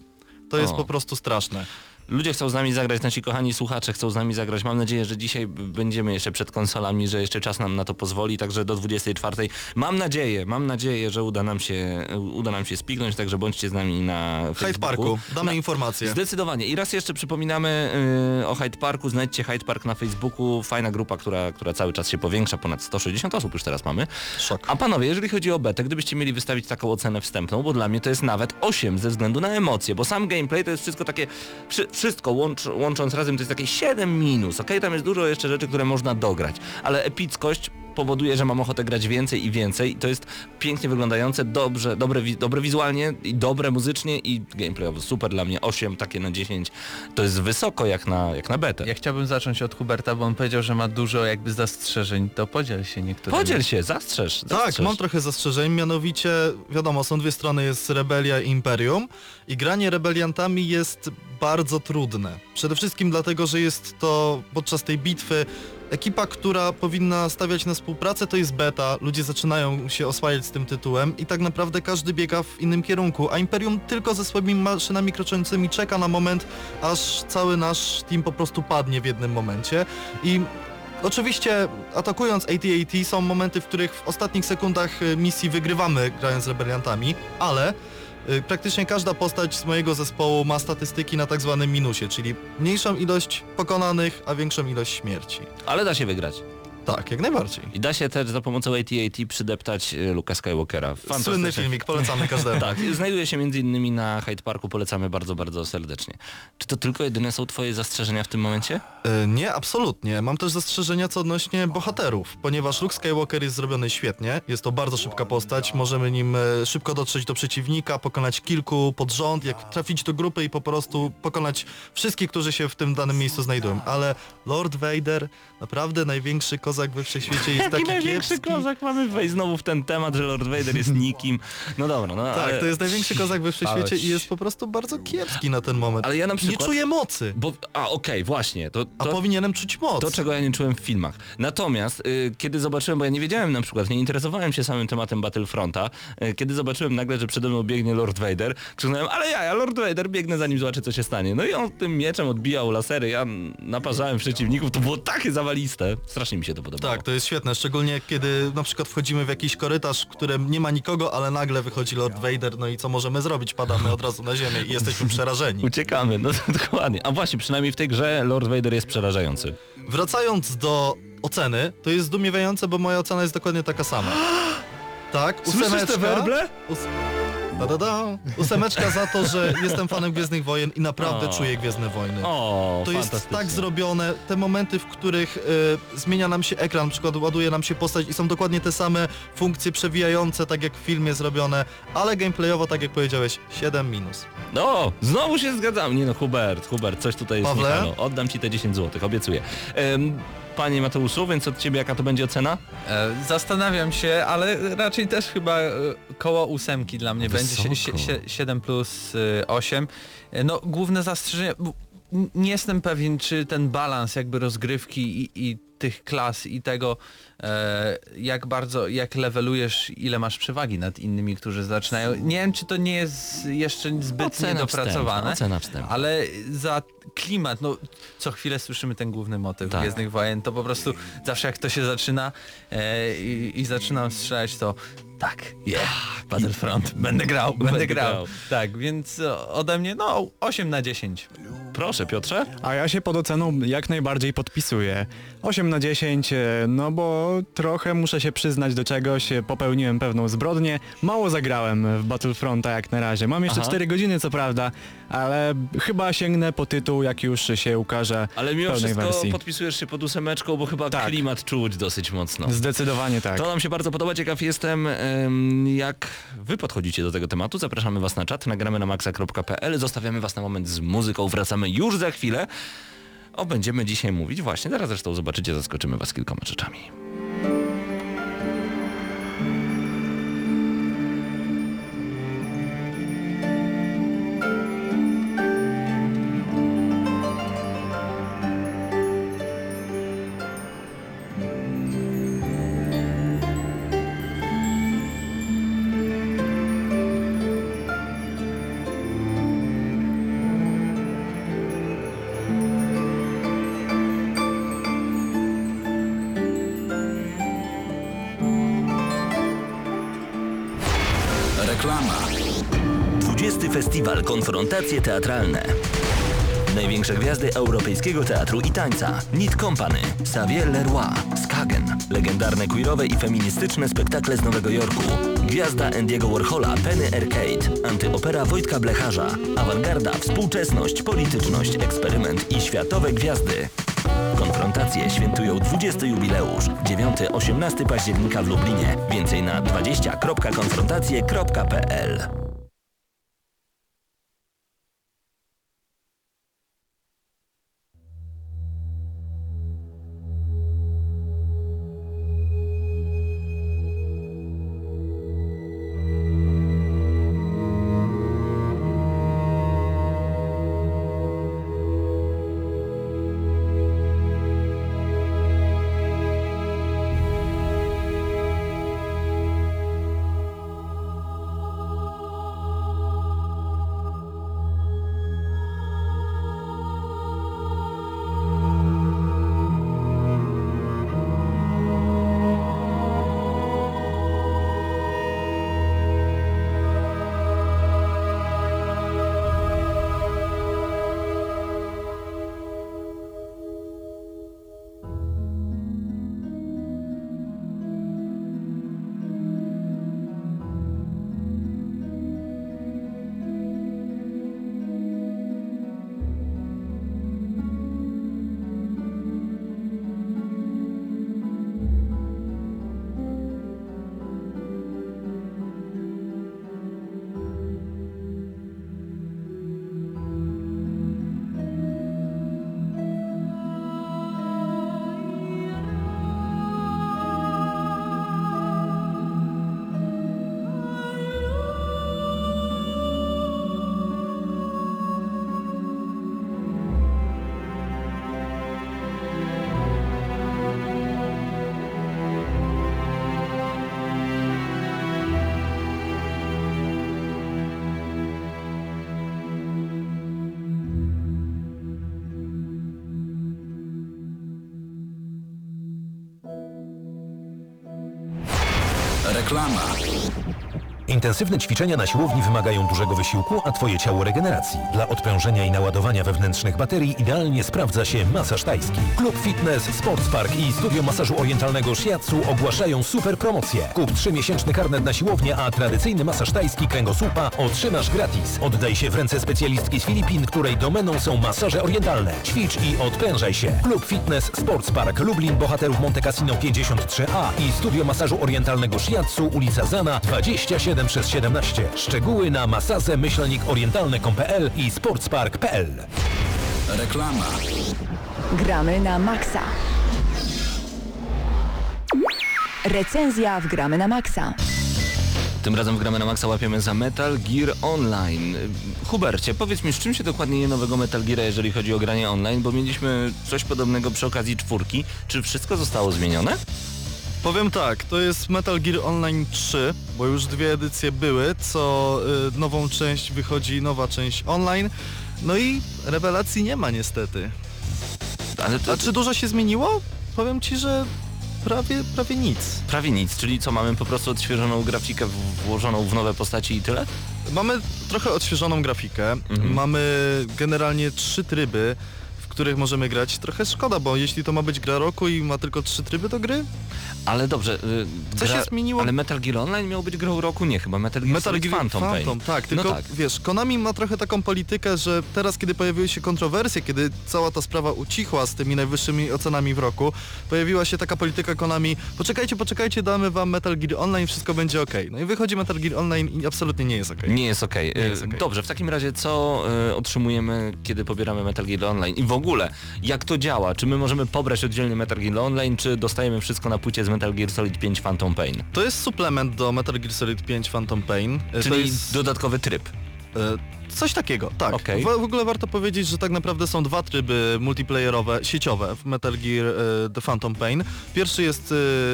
To jest O. po prostu straszne. Ludzie chcą z nami zagrać, nasi kochani słuchacze chcą z nami zagrać. Mam nadzieję, że dzisiaj będziemy jeszcze przed konsolami, że jeszcze czas nam na to pozwoli, także do 24. Mam nadzieję, mam nadzieję, że uda nam się, uda nam się spignąć, także bądźcie z nami na Hyde Facebooku. Parku, damy Na- informacje. Zdecydowanie. I raz jeszcze przypominamy yy, o Hyde Parku. Znajdźcie Hyde Park na Facebooku. Fajna grupa, która, która cały czas się powiększa. Ponad 160 osób już teraz mamy. Szok. A panowie, jeżeli chodzi o betę, gdybyście mieli wystawić taką ocenę wstępną, bo dla mnie to jest nawet 8 ze względu na emocje, bo sam gameplay to jest wszystko takie, wszy, wszystko łącz, łącząc razem to jest takie 7 minus, okej? Tam jest dużo jeszcze rzeczy, które można dograć, ale epickość powoduje, że mam ochotę grać więcej i więcej i to jest pięknie wyglądające, dobrze, dobre, dobre wizualnie i dobre muzycznie i gameplayowo. Super dla mnie, 8 takie na 10 to jest wysoko jak na, jak na betę. Ja chciałbym zacząć od Huberta, bo on powiedział, że ma dużo jakby zastrzeżeń, to podziel się niektórymi. Podziel się, zastrzeż, Tak, zastrzeż. mam trochę zastrzeżeń, mianowicie wiadomo, są dwie strony, jest rebelia i imperium i granie rebeliantami jest bardzo trudne. Przede wszystkim dlatego, że jest to podczas tej bitwy ekipa, która powinna stawiać na współpracę, to jest beta, ludzie zaczynają się oswajać z tym tytułem i tak naprawdę każdy biega w innym kierunku, a Imperium tylko ze swoimi maszynami kroczącymi czeka na moment, aż cały nasz team po prostu padnie w jednym momencie. I Oczywiście atakując AT-AT są momenty, w których w ostatnich sekundach y, misji wygrywamy grając z rebeliantami, ale praktycznie każda postać z mojego zespołu ma statystyki na tak zwanym minusie, czyli mniejszą ilość pokonanych, a większą ilość śmierci. Ale da się wygrać. Tak, jak najbardziej. I da się też za pomocą AT-AT przydeptać e, Luka Skywalkera. Słynny filmik, polecamy każdemu. [LAUGHS] Tak, znajduje się między innymi na Hyde Parku, polecamy bardzo, bardzo serdecznie. Czy to tylko jedyne są twoje zastrzeżenia w tym momencie? E, Nie, absolutnie. Mam też zastrzeżenia co odnośnie bohaterów, ponieważ Luke Skywalker jest zrobiony świetnie, jest to bardzo szybka postać, możemy nim e, szybko dotrzeć do przeciwnika, pokonać kilku pod rząd, jak trafić do grupy i po prostu pokonać wszystkich, którzy się w tym danym miejscu znajdują. Ale Lord Vader, naprawdę największy kozak we wszechświecie jest [LAUGHS] taki kiepski. mamy wejść znowu w ten temat, że Lord Vader jest nikim. No dobra, no Tak, ale... to jest największy kozak we wszechświecie i jest po prostu bardzo kiepski na ten moment. Ale ja na Nie przykład... czuję mocy, Bo, a okej, właśnie, to, a to, powinienem czuć moc. to czego ja nie czułem w filmach. Natomiast y, kiedy zobaczyłem, bo ja nie wiedziałem na przykład, nie interesowałem się samym tematem Battlefronta, y, kiedy zobaczyłem nagle, że przede mną biegnie Lord Vader, krzyknąłem, ale ja, ja Lord Vader, biegnę za nim, zobaczę co się stanie. No i on tym mieczem odbijał lasery, ja naparzałem przeciwników, to było takie zawaliste. Strasznie mi się to podobało. Tak, to jest świetne, szczególnie kiedy na przykład wchodzimy w jakiś korytarz, w którym nie ma nikogo, ale nagle wychodzi Lord Vader, no i co możemy zrobić? Padamy od razu na ziemię i jesteśmy przerażeni. [LAUGHS] Uciekamy, no [LAUGHS] dokładnie. A właśnie, przynajmniej w tej grze Lord Vader jest przerażający. Wracając do oceny, to jest zdumiewające, bo moja ocena jest dokładnie taka sama. [GASPS] Tak, ósemeczka. Ós... Da, da, da. Ósemeczka za to, że jestem fanem Gwiezdnych Wojen i naprawdę O. czuję Gwiezdne Wojny. O, To jest fantastycznie. tak zrobione, te momenty, w których y, zmienia nam się ekran, na przykład ładuje nam się postać i są dokładnie te same funkcje przewijające, tak jak w filmie zrobione, ale gameplayowo, tak jak powiedziałeś, 7 minus. No, znowu się zgadzam. Nie no, Hubert, Hubert, coś tutaj jest Pawle? nie halo. Oddam ci te 10 zł, obiecuję. Em, panie Mateuszu, więc od ciebie jaka to będzie ocena? E, Zastanawiam się, ale raczej też chyba e, koło ósemki dla mnie będzie, Wysoko. sie- 7 plus e, 8. E, No główne zastrzeżenie, nie jestem pewien czy ten balans jakby rozgrywki i, i tych klas i tego, e, jak bardzo, jak levelujesz, ile masz przewagi nad innymi, którzy zaczynają. Nie wiem, czy to nie jest jeszcze zbyt Ocena niedopracowane, wstępna. ale za klimat, no co chwilę słyszymy ten główny motyw Tak. Gwiezdnych Wojen, to po prostu zawsze jak to się zaczyna e, i, i zaczynam strzelać, to tak, yeah, Battlefront, będę grał, będę, Będę grał. grał. Tak, więc ode mnie no 8 na 10. Proszę Piotrze. A ja się pod oceną jak najbardziej podpisuję. 8 na 10, e, no bo trochę muszę się przyznać do czegoś, e, popełniłem pewną zbrodnię. Mało zagrałem w Battlefronta jak na razie. Mam jeszcze Aha. 4 godziny co prawda, ale chyba sięgnę po tytuł jak już się ukaże Ale mimo wszystko wersji. podpisujesz się pod ósemeczką, bo chyba Tak. klimat czuć dosyć mocno. Zdecydowanie tak. To nam się bardzo podoba, ciekaw jestem em, jak wy podchodzicie do tego tematu. Zapraszamy was na czat, nagramy na maxa.pl, zostawiamy was na moment z muzyką, wracamy już za chwilę. O, będziemy dzisiaj mówić właśnie, zaraz zresztą zobaczycie, zaskoczymy was kilkoma rzeczami. Konfrontacje Teatralne. Największe gwiazdy europejskiego teatru i tańca. Nit Company, Xavier Leroy, Skagen. Legendarne queerowe i feministyczne spektakle z Nowego Jorku. Gwiazda Andiego Warhola, Penny Arcade. Antyopera Wojtka Blecharza. Awangarda, współczesność, polityczność, eksperyment i światowe gwiazdy. Konfrontacje świętują 20 jubileusz. 9-18 października w Lublinie. Więcej na 20.konfrontacje.pl Reklama. Intensywne ćwiczenia na siłowni wymagają dużego wysiłku, a Twoje ciało regeneracji. Dla odprężenia i naładowania wewnętrznych baterii idealnie sprawdza się masaż tajski. Klub Fitness, Sports Park i Studio Masażu Orientalnego Shiatsu ogłaszają super promocję. Kup 3-miesięczny karnet na siłownię, a tradycyjny masaż tajski kręgosłupa otrzymasz gratis. Oddaj się w ręce specjalistki z Filipin, której domeną są masaże orientalne. Ćwicz i odprężaj się. Klub Fitness, Sports Park Lublin, Bohaterów Monte Cassino 53A i Studio Masażu Orientalnego Shiatsu, ulica Zana 27 przez 17. Szczegóły na masaże myślnik orientalne.pl i sportspark.pl. Reklama. Gramy na maksa. Recenzja w Gramy na maksa. Tym razem w gramy na maksa łapiemy za Metal Gear Online. Hubercie, powiedz mi, z czym się dokładnie je nowego Metal Geara, jeżeli chodzi o granie online, bo mieliśmy coś podobnego przy okazji czwórki. Czy wszystko zostało zmienione? Powiem tak, to jest Metal Gear Online 3, bo już dwie edycje były, co y, nową część wychodzi nowa część online. No i rewelacji nie ma niestety. Ale to A czy dużo się zmieniło? Powiem ci, że prawie, prawie nic. prawie nic, czyli co, mamy po prostu odświeżoną grafikę włożoną w nowe postaci i tyle? Mamy trochę odświeżoną grafikę, Mhm. mamy generalnie trzy tryby, których możemy grać. Trochę szkoda, bo jeśli to ma być gra roku i ma tylko trzy tryby do gry, Ale dobrze, y, Co się zmieniło? Ale Metal Gear Online miał być grą roku, nie chyba, Metal Gear, Metal Gear Phantom, Pain. tak, tylko no tak. wiesz, Konami ma trochę taką politykę, że teraz kiedy pojawiły się kontrowersje, kiedy cała ta sprawa ucichła z tymi najwyższymi ocenami w roku, pojawiła się taka polityka Konami, poczekajcie, poczekajcie, damy wam Metal Gear Online, wszystko będzie ok. No i wychodzi Metal Gear Online i absolutnie nie jest ok. Nie jest okej. Nie jest okej. Dobrze, w takim razie co y, otrzymujemy, kiedy pobieramy Metal Gear Online? I w ogóle, jak to działa? Czy my możemy pobrać oddzielnie Metal Gear Online, czy dostajemy wszystko na płycie z Metal Gear Solid 5 Phantom Pain? To jest suplement do Metal Gear Solid 5 Phantom Pain. To Czyli jest dodatkowy tryb. e, coś takiego, tak. Okej. W, w ogóle warto powiedzieć, że tak naprawdę są dwa tryby multiplayerowe, sieciowe w Metal Gear e, The Phantom Pain. Pierwszy jest,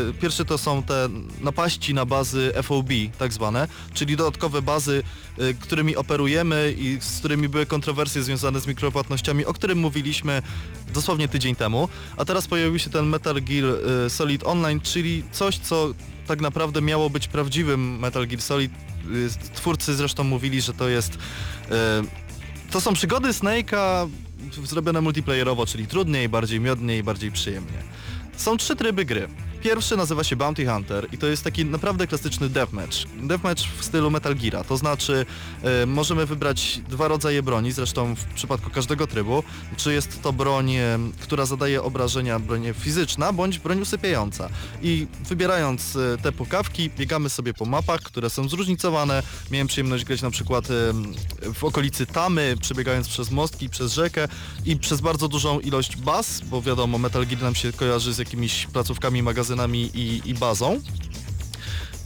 e, pierwszy to są te napaści na bazy FOB, tak zwane, czyli dodatkowe bazy, e, którymi operujemy i z którymi były kontrowersje związane z mikropłatnościami, o którym mówiliśmy dosłownie tydzień temu. A teraz pojawił się ten Metal Gear Solid Online, czyli coś, co tak naprawdę miało być prawdziwym Metal Gear Solid. Y, Twórcy zresztą mówili, że to jest... e, To są przygody Snake'a zrobione multiplayerowo, czyli trudniej, bardziej miodniej, bardziej przyjemnie. Są trzy tryby gry. Pierwszy nazywa się Bounty Hunter i to jest taki naprawdę klasyczny deathmatch. Deathmatch w stylu Metal Geara, to znaczy e, możemy wybrać dwa rodzaje broni, zresztą w przypadku każdego trybu, czy jest to broń, e, która zadaje obrażenia, broń fizyczna, bądź broń usypiająca. I wybierając e, te pukawki, biegamy sobie po mapach, które są zróżnicowane. Miałem przyjemność grać na przykład e, w okolicy Tamy, przebiegając przez mostki, przez rzekę i przez bardzo dużą ilość baz, bo wiadomo, Metal Gear nam się kojarzy z jakimiś placówkami, magazynami i, i bazą.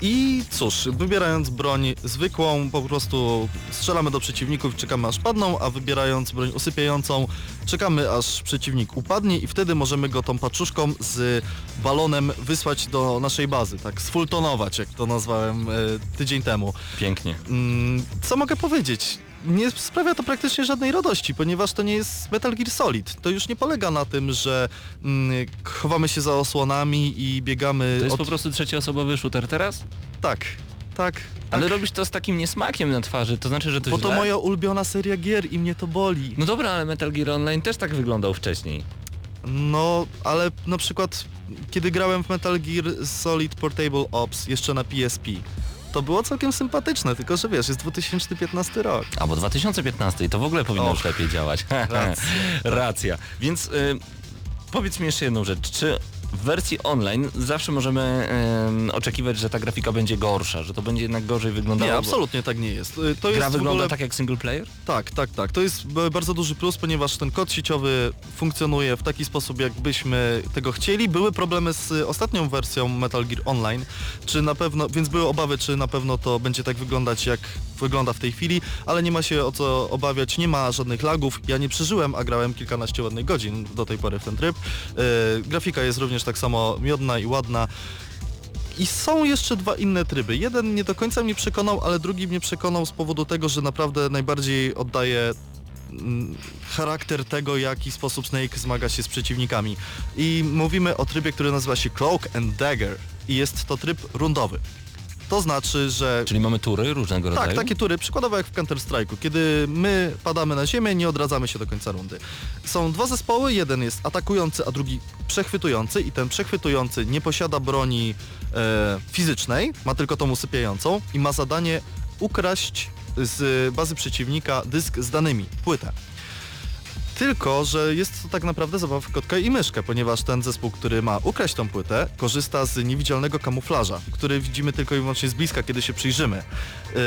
I cóż, wybierając broń zwykłą, po prostu strzelamy do przeciwników, czekamy aż padną, a wybierając broń usypiającą, czekamy aż przeciwnik upadnie i wtedy możemy go tą paczuszką z balonem wysłać do naszej bazy, tak sfultonować, jak to nazwałem e, tydzień temu. Pięknie. Mm, co mogę powiedzieć? Nie sprawia to praktycznie żadnej radości, ponieważ to nie jest Metal Gear Solid. To już nie polega na tym, że mm, chowamy się za osłonami i biegamy To jest od... po prostu trzecioosobowy shooter teraz? Tak, tak. Ale tak. robisz to z takim niesmakiem na twarzy, to znaczy, że to Bo to źle? moja ulubiona seria gier i mnie to boli. No dobra, ale Metal Gear Online też tak wyglądał wcześniej. No, ale na przykład kiedy grałem w Metal Gear Solid Portable Ops jeszcze na PSP, to było całkiem sympatyczne, tylko że wiesz, jest 2015 rok. Albo 2015 to w ogóle powinno Och, już lepiej działać. [LAUGHS] racja. Racja. Więc y, powiedz mi jeszcze jedną rzecz. Czy w wersji online zawsze możemy oczekiwać, że ta grafika będzie gorsza, że to będzie jednak gorzej wyglądało? Nie, absolutnie tak nie jest. Y, To Gra jest w wygląda ogóle... tak jak single player? Tak, tak, tak. To jest bardzo duży plus, ponieważ ten kod sieciowy funkcjonuje w taki sposób, jakbyśmy tego chcieli. Były problemy z ostatnią wersją Metal Gear Online, czy na pewno, więc były obawy, czy na pewno to będzie tak wyglądać, jak wygląda w tej chwili, ale nie ma się o co obawiać, nie ma żadnych lagów. Ja nie przeżyłem, a grałem kilkanaście ładnych godzin do tej pory w ten tryb. Y, grafika jest również tak samo miodna i ładna. I są jeszcze dwa inne tryby. Jeden nie do końca mnie przekonał, ale drugi mnie przekonał z powodu tego, że naprawdę najbardziej oddaje mm, charakter tego, jaki sposób Snake zmaga się z przeciwnikami. I mówimy o trybie, który nazywa się Cloak and Dagger i jest to tryb rundowy. To znaczy, że Czyli mamy tury różnego rodzaju? tak, takie tury, przykładowo jak w Counter-Strike'u, kiedy my padamy na ziemię, nie odradzamy się do końca rundy. Są dwa zespoły, jeden jest atakujący, a drugi przechwytujący i ten przechwytujący nie posiada broni e, fizycznej, ma tylko tą usypiającą i ma zadanie ukraść z bazy przeciwnika dysk z danymi, płytę. Tylko, że jest to tak naprawdę zabawa w kotka i myszkę, ponieważ ten zespół, który ma ukraść tą płytę, korzysta z niewidzialnego kamuflaża, który widzimy tylko i wyłącznie z bliska, kiedy się przyjrzymy. Yy,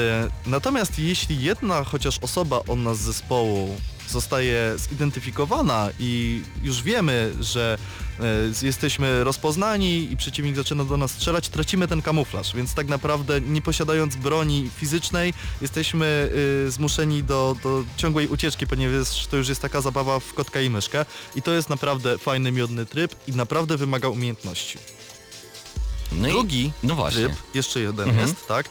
natomiast jeśli jedna chociaż osoba od nas z zespołu zostaje zidentyfikowana i już wiemy, że jesteśmy rozpoznani i przeciwnik zaczyna do nas strzelać, tracimy ten kamuflaż, więc tak naprawdę nie posiadając broni fizycznej jesteśmy y, zmuszeni do, do ciągłej ucieczki, ponieważ to już jest taka zabawa w kotka i myszkę i to jest naprawdę fajny, miodny tryb i naprawdę wymaga umiejętności. No i- Drugi no właśnie. tryb, jeszcze jeden Mhm. jest, tak?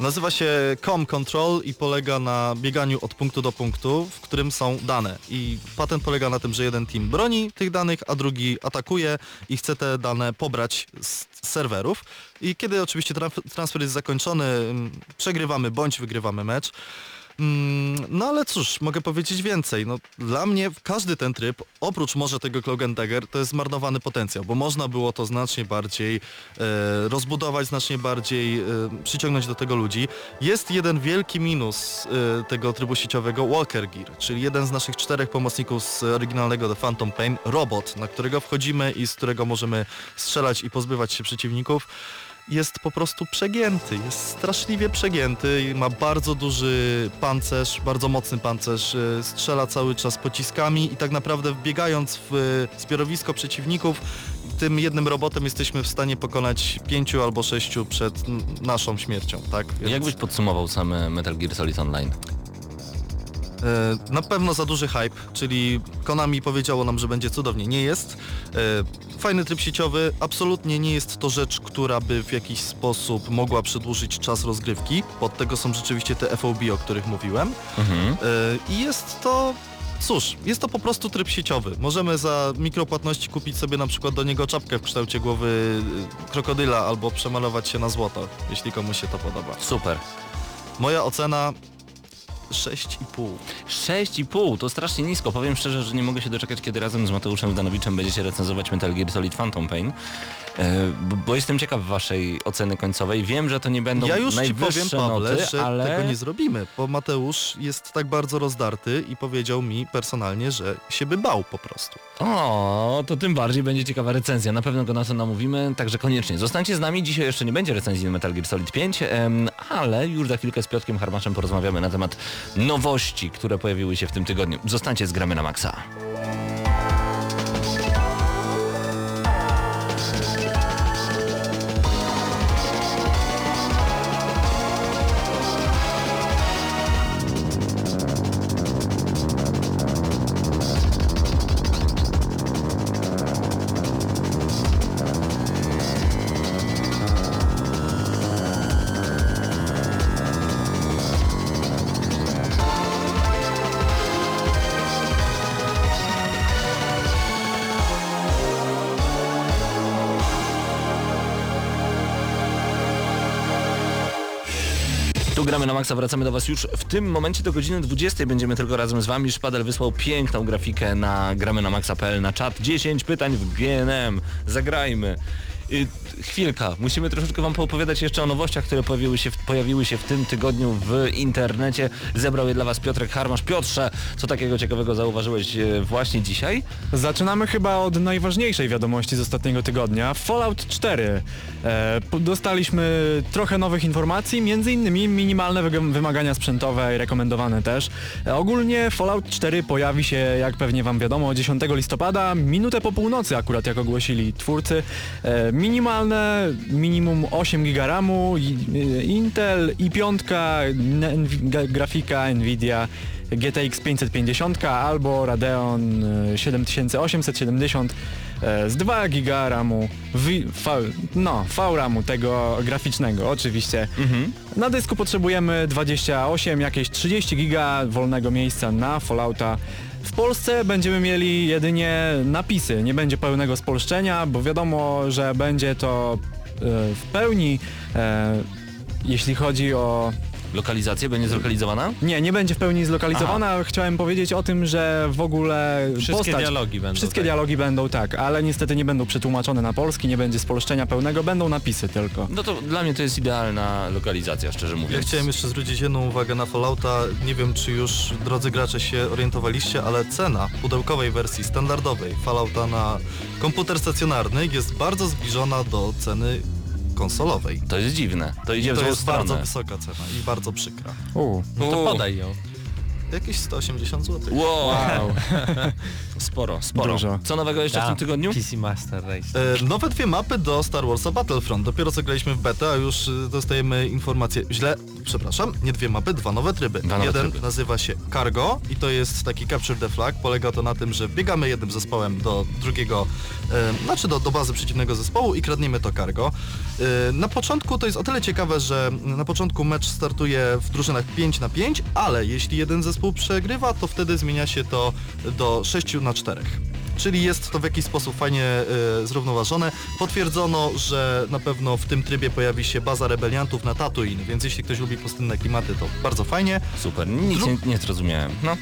Nazywa się Com Control i polega na bieganiu od punktu do punktu, w którym są dane. I patent polega na tym, że jeden team broni tych danych, a drugi atakuje i chce te dane pobrać z serwerów. I kiedy oczywiście transfer jest zakończony, mm, przegrywamy bądź wygrywamy mecz. Mm, No ale cóż, mogę powiedzieć więcej. No, dla mnie każdy ten tryb, oprócz może tego Cloak and Dagger, to jest zmarnowany potencjał, bo można było to znacznie bardziej e, rozbudować, znacznie bardziej e, przyciągnąć do tego ludzi. Jest jeden wielki minus e, tego trybu sieciowego, Walker Gear, czyli jeden z naszych czterech pomocników z oryginalnego The Phantom Pain, robot, na którego wchodzimy i z którego możemy strzelać i pozbywać się przeciwników jest po prostu przegięty, jest straszliwie przegięty, ma bardzo duży pancerz, bardzo mocny pancerz, y, strzela cały czas pociskami i tak naprawdę wbiegając w y, zbiorowisko przeciwników, tym jednym robotem jesteśmy w stanie pokonać pięciu albo sześciu przed naszą śmiercią, tak? Więc, Jak byś podsumował same Metal Gear Solid Online? E, na pewno za duży hype, czyli Konami powiedziało nam, że będzie cudownie, nie jest. E, fajny tryb sieciowy, absolutnie nie jest to rzecz, która by w jakiś sposób mogła przedłużyć czas rozgrywki. Pod tego są rzeczywiście te FOB, o których mówiłem. Mhm. E, I jest to... Cóż, jest to po prostu tryb sieciowy. Możemy za mikropłatności kupić sobie na przykład do niego czapkę w kształcie głowy krokodyla albo przemalować się na złoto, jeśli komuś się to podoba. Super. Moja ocena 6,5. 6,5 to strasznie nisko. Powiem szczerze, że nie mogę się doczekać, kiedy razem z Mateuszem Zdanowiczem będziecie recenzować Metal Gear Solid Phantom Pain. E, bo, jestem ciekaw waszej oceny końcowej. Wiem, że to nie będą Ja już ci powiem, Pawle, noty, że ale... tego nie zrobimy, bo Mateusz jest tak bardzo rozdarty i powiedział mi personalnie, że się by bał po prostu. O, to tym bardziej będzie ciekawa recenzja. Na pewno go na to namówimy, także koniecznie. Zostańcie z nami. Dzisiaj jeszcze nie będzie recenzji Metal Gear Solid 5, em, ale już za chwilkę z Piotkiem Harmaszem porozmawiamy na temat nowości, które pojawiły się w tym tygodniu. Zostańcie z Gramy na Maxa. Maksa, wracamy do Was już w tym momencie do godziny 20. Będziemy tylko razem z Wami. Szpadel wysłał piękną grafikę na gramy na maxa.pl na czat. 10 pytań w GNM. Zagrajmy. Y, chwilka, musimy troszeczkę Wam poopowiadać jeszcze o nowościach, które pojawiły się, w, pojawiły się w tym tygodniu w internecie. Zebrał je dla Was Piotrek Harmasz. Piotrze, co takiego ciekawego zauważyłeś e, właśnie dzisiaj? Zaczynamy chyba od najważniejszej wiadomości z ostatniego tygodnia. Fallout 4. E, dostaliśmy trochę nowych informacji, między innymi minimalne wymagania sprzętowe i rekomendowane też. E, ogólnie Fallout 4 pojawi się, jak pewnie wam wiadomo, 10 listopada, minutę po północy akurat, jak ogłosili twórcy. E, minimalne, minimum 8 GB RAMu, i- Intel i5, n- g- grafika Nvidia GTX 550 albo Radeon y, 7870 e, z 2 GB RAMu, v, v, no, VRAMu tego graficznego oczywiście. Na dysku potrzebujemy 28, jakieś 30 GB wolnego miejsca na Fallouta. W Polsce będziemy mieli jedynie napisy, nie będzie pełnego spolszczenia, bo wiadomo, że będzie to e, w pełni, e, jeśli chodzi o Lokalizacja będzie zlokalizowana? nie, nie będzie w pełni zlokalizowana. Chciałem powiedzieć o tym, że w ogóle Wszystkie postać, dialogi będą. Wszystkie tak. dialogi będą tak, ale niestety nie będą przetłumaczone na polski, nie będzie spolszczenia pełnego, będą napisy tylko. No to dla mnie to jest idealna lokalizacja, szczerze mówiąc. Ja chciałem jeszcze zwrócić jedną uwagę na Fallouta. Nie wiem, czy już, drodzy gracze, się orientowaliście, ale cena pudełkowej wersji standardowej Fallouta na komputer stacjonarny jest bardzo zbliżona do ceny konsolowej. To jest dziwne. To idzie w To złą jest stronę. bardzo wysoka cena i bardzo przykra. U. No to podaj ją. Jakieś 180 zł. Wow. [LAUGHS] sporo, sporo. Dużo. Co nowego jeszcze w tym tygodniu? PC Master Race. E, nowe dwie mapy do Star Warsa Battlefront. Dopiero co graliśmy w betę, a już y, dostajemy informacje. Źle, przepraszam, nie dwie mapy, dwa nowe tryby. Dwa nowe Jeden tryby. nazywa się Cargo i to jest taki Capture the Flag. Polega to na tym, że biegamy jednym zespołem do drugiego, e, znaczy do, do bazy przeciwnego zespołu i kradniemy to cargo. E, na początku to jest o tyle ciekawe, że na początku mecz startuje w drużynach 5 na 5, ale jeśli jeden zespół przegrywa, to wtedy zmienia się to do 6 na 4. Czyli jest to w jakiś sposób fajnie e, zrównoważone. Potwierdzono, że na pewno w tym trybie pojawi się baza rebeliantów na Tatooine, więc jeśli ktoś lubi pustynne klimaty, to bardzo fajnie. Super, nic Dru- nie, nie zrozumiałem. No.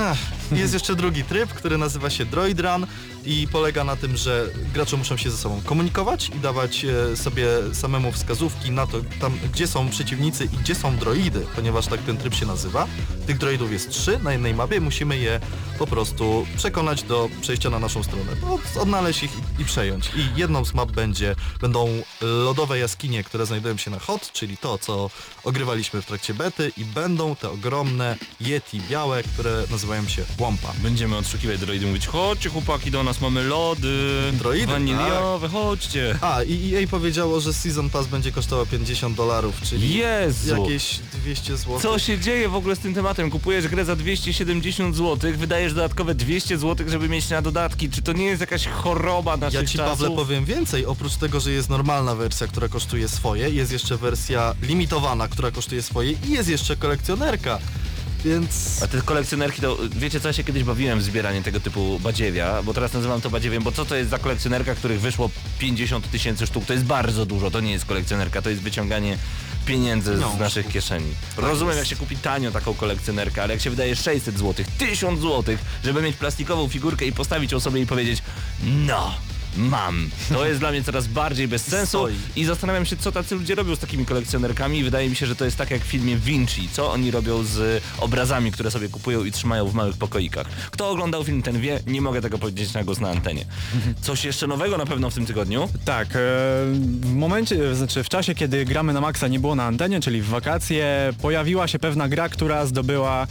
Ach, jest jeszcze drugi tryb, który nazywa się Droid Run i polega na tym, że gracze muszą się ze sobą komunikować i dawać e, sobie samemu wskazówki na to, tam gdzie są przeciwnicy i gdzie są droidy, ponieważ tak ten tryb się nazywa. Tych droidów jest trzy na jednej mapie, musimy je po prostu przekonać do przejścia na naszą stronę, Od, odnaleźć ich i przejąć. I jedną z map będzie, będą lodowe jaskinie, które znajdują się na HOT, czyli to, co ogrywaliśmy w trakcie bety i będą te ogromne Yeti białe, które nazywają się Wampa. Będziemy odszukiwać droidy mówić, chodźcie chłopaki do nas, mamy lody, Droidy, waniliowe, chodźcie. A, i EA powiedziało, że Season Pass będzie kosztował 50 dolarów, czyli Jezu! jakieś 200 zł. Co się dzieje w ogóle z tym tematem? Kupujesz grę za 270 zł, wydajesz dodatkowe 200 zł, żeby mieć na dodatki. Czy to nie jest jakaś choroba naszych Ja ci czasów? Pawle powiem więcej, oprócz tego, że jest normalna wersja, która kosztuje swoje, jest jeszcze wersja limitowana, która kosztuje swoje i jest jeszcze kolekcjonerka. Więc A te kolekcjonerki to, wiecie co, ja się kiedyś bawiłem w zbieranie tego typu badziewia, bo teraz nazywam to badziewiem, bo co to jest za kolekcjonerka, których wyszło 50 tysięcy sztuk, to jest bardzo dużo, to nie jest kolekcjonerka, to jest wyciąganie pieniędzy z Pieniążków. naszych kieszeni. Rozumiem jak się kupi tanio taką kolekcjonerkę, ale jak się wydaje 600 zł, 1000 zł, żeby mieć plastikową figurkę i postawić ją sobie i powiedzieć no, mam. To jest dla mnie coraz bardziej bez sensu Stoi. i zastanawiam się, co tacy ludzie robią z takimi kolekcjonerkami wydaje mi się, że to jest tak jak w filmie Vinci, co oni robią z obrazami, które sobie kupują i trzymają w małych pokoikach. Kto oglądał film, ten wie, nie mogę tego powiedzieć na głos na antenie. Coś jeszcze nowego na pewno w tym tygodniu? Tak, e, w momencie, znaczy w czasie, kiedy gramy na maksa nie było na antenie, czyli w wakacje, pojawiła się pewna gra, która zdobyła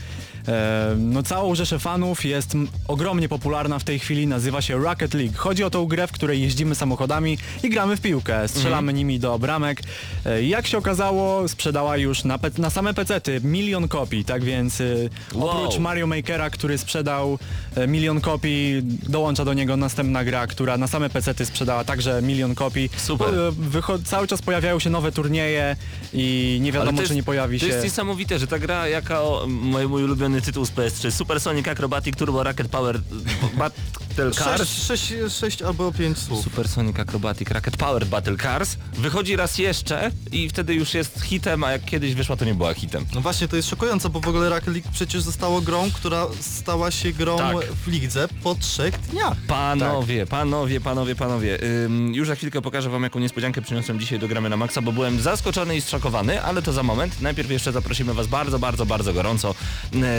no całą rzeszę fanów, jest ogromnie popularna w tej chwili, nazywa się Rocket League. Chodzi o tą grę, w której jeździmy samochodami i gramy w piłkę, strzelamy nimi do bramek. E, jak się okazało, sprzedała już na, pe- na same pecety milion kopii, tak więc e, Wow. oprócz Mario Makera, który sprzedał e, milion kopii, dołącza do niego następna gra, która na same pecety sprzedała także milion kopii. Super. E, Wycho- cały czas pojawiają się nowe turnieje i nie wiadomo, to jest- czy nie pojawi To się... jest niesamowite, że ta gra, jaka o, mój, mój ulubiony tytuł z PS3, Super Sonic Acrobatic Turbo Rocket Power [LAUGHS] Battle Cars. 6, 6, 6 albo 5 słów. Super Sonic Acrobatic Rocket Powered Battle Cars wychodzi raz jeszcze i wtedy już jest hitem, a jak kiedyś wyszła to nie była hitem. No właśnie, to jest szokujące, bo w ogóle Rocket League przecież zostało grą, która stała się grą Tak. w lidze po trzech dniach. Panowie, panowie, panowie, panowie. Ym, już za chwilkę pokażę wam jaką niespodziankę przyniosłem dzisiaj do Gramy na Maxa, bo byłem zaskoczony i zszokowany, ale to za moment. Najpierw jeszcze zaprosimy was bardzo, bardzo, bardzo gorąco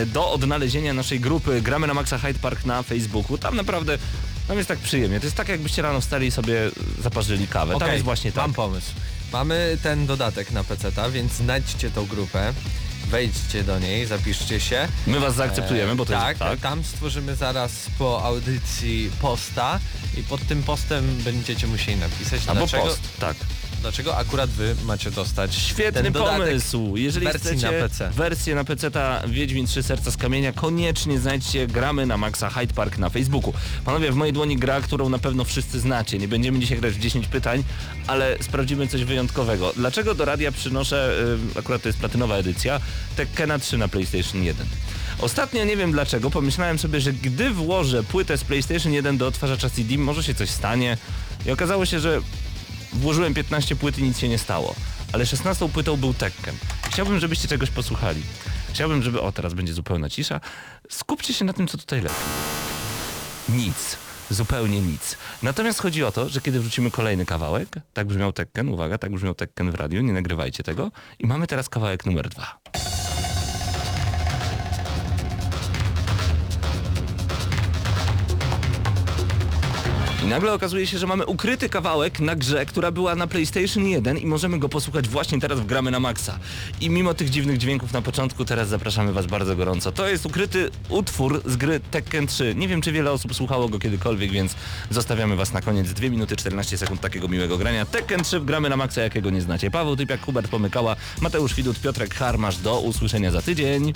do odnalezienia naszej grupy Gramy na Maxa Hyde Park na Facebooku. Tam naprawdę, tam jest tak przyjemnie. To jest tak jakbyście rano wstali i sobie zaparzyli kawę. Tam Okej, jest właśnie tak. Mam pomysł. Mamy ten dodatek na PC-ta, więc znajdźcie tą grupę, wejdźcie do niej, zapiszcie się. My was zaakceptujemy, bo to tak, jest tak. tam stworzymy zaraz po audycji posta i pod tym postem będziecie musieli napisać, Albo dlaczego, post, tak. Dlaczego akurat wy macie dostać Świetny ten dodatek pomysł. Jeżeli wersji chcecie na PC. wersję na PC ta Wiedźmin 3 Serca z Kamienia, koniecznie znajdźcie gramy na Maxa Hyde Park na Facebooku. Panowie, w mojej dłoni gra, którą na pewno wszyscy znacie. Nie będziemy dzisiaj grać w 10 pytań, ale sprawdzimy coś wyjątkowego. Dlaczego do radia przynoszę, y, akurat to jest platynowa edycja, Tekkena 3 na PlayStation 1? Ostatnio nie wiem dlaczego, pomyślałem sobie, że gdy włożę płytę z PlayStation 1 do odtwarzacza CD, może się coś stanie. I okazało się, że Włożyłem 15 płyt i nic się nie stało. Ale 16 płytą był Tekken. Chciałbym, żebyście czegoś posłuchali. Chciałbym, żeby... O, teraz będzie zupełna cisza. Skupcie się na tym, co tutaj leci. Nic. Zupełnie nic. Natomiast chodzi o to, że kiedy wrzucimy kolejny kawałek, tak brzmiał Tekken, uwaga, tak brzmiał Tekken w radiu, nie nagrywajcie tego. I mamy teraz kawałek numer dwa. Nagle okazuje się, że mamy ukryty kawałek na grze, która była na PlayStation 1 i możemy go posłuchać właśnie teraz w Gramy na Maxa. I mimo tych dziwnych dźwięków na początku, teraz zapraszamy Was bardzo gorąco. To jest ukryty utwór z gry Tekken 3. Nie wiem, czy wiele osób słuchało go kiedykolwiek, więc zostawiamy Was na koniec. 2 minuty 14 sekund takiego miłego grania. Tekken 3 w Gramy na Maxa, jakiego nie znacie. Paweł Typiak, Hubert Pomykała, Mateusz Widut, Piotrek Harmasz. Do usłyszenia za tydzień.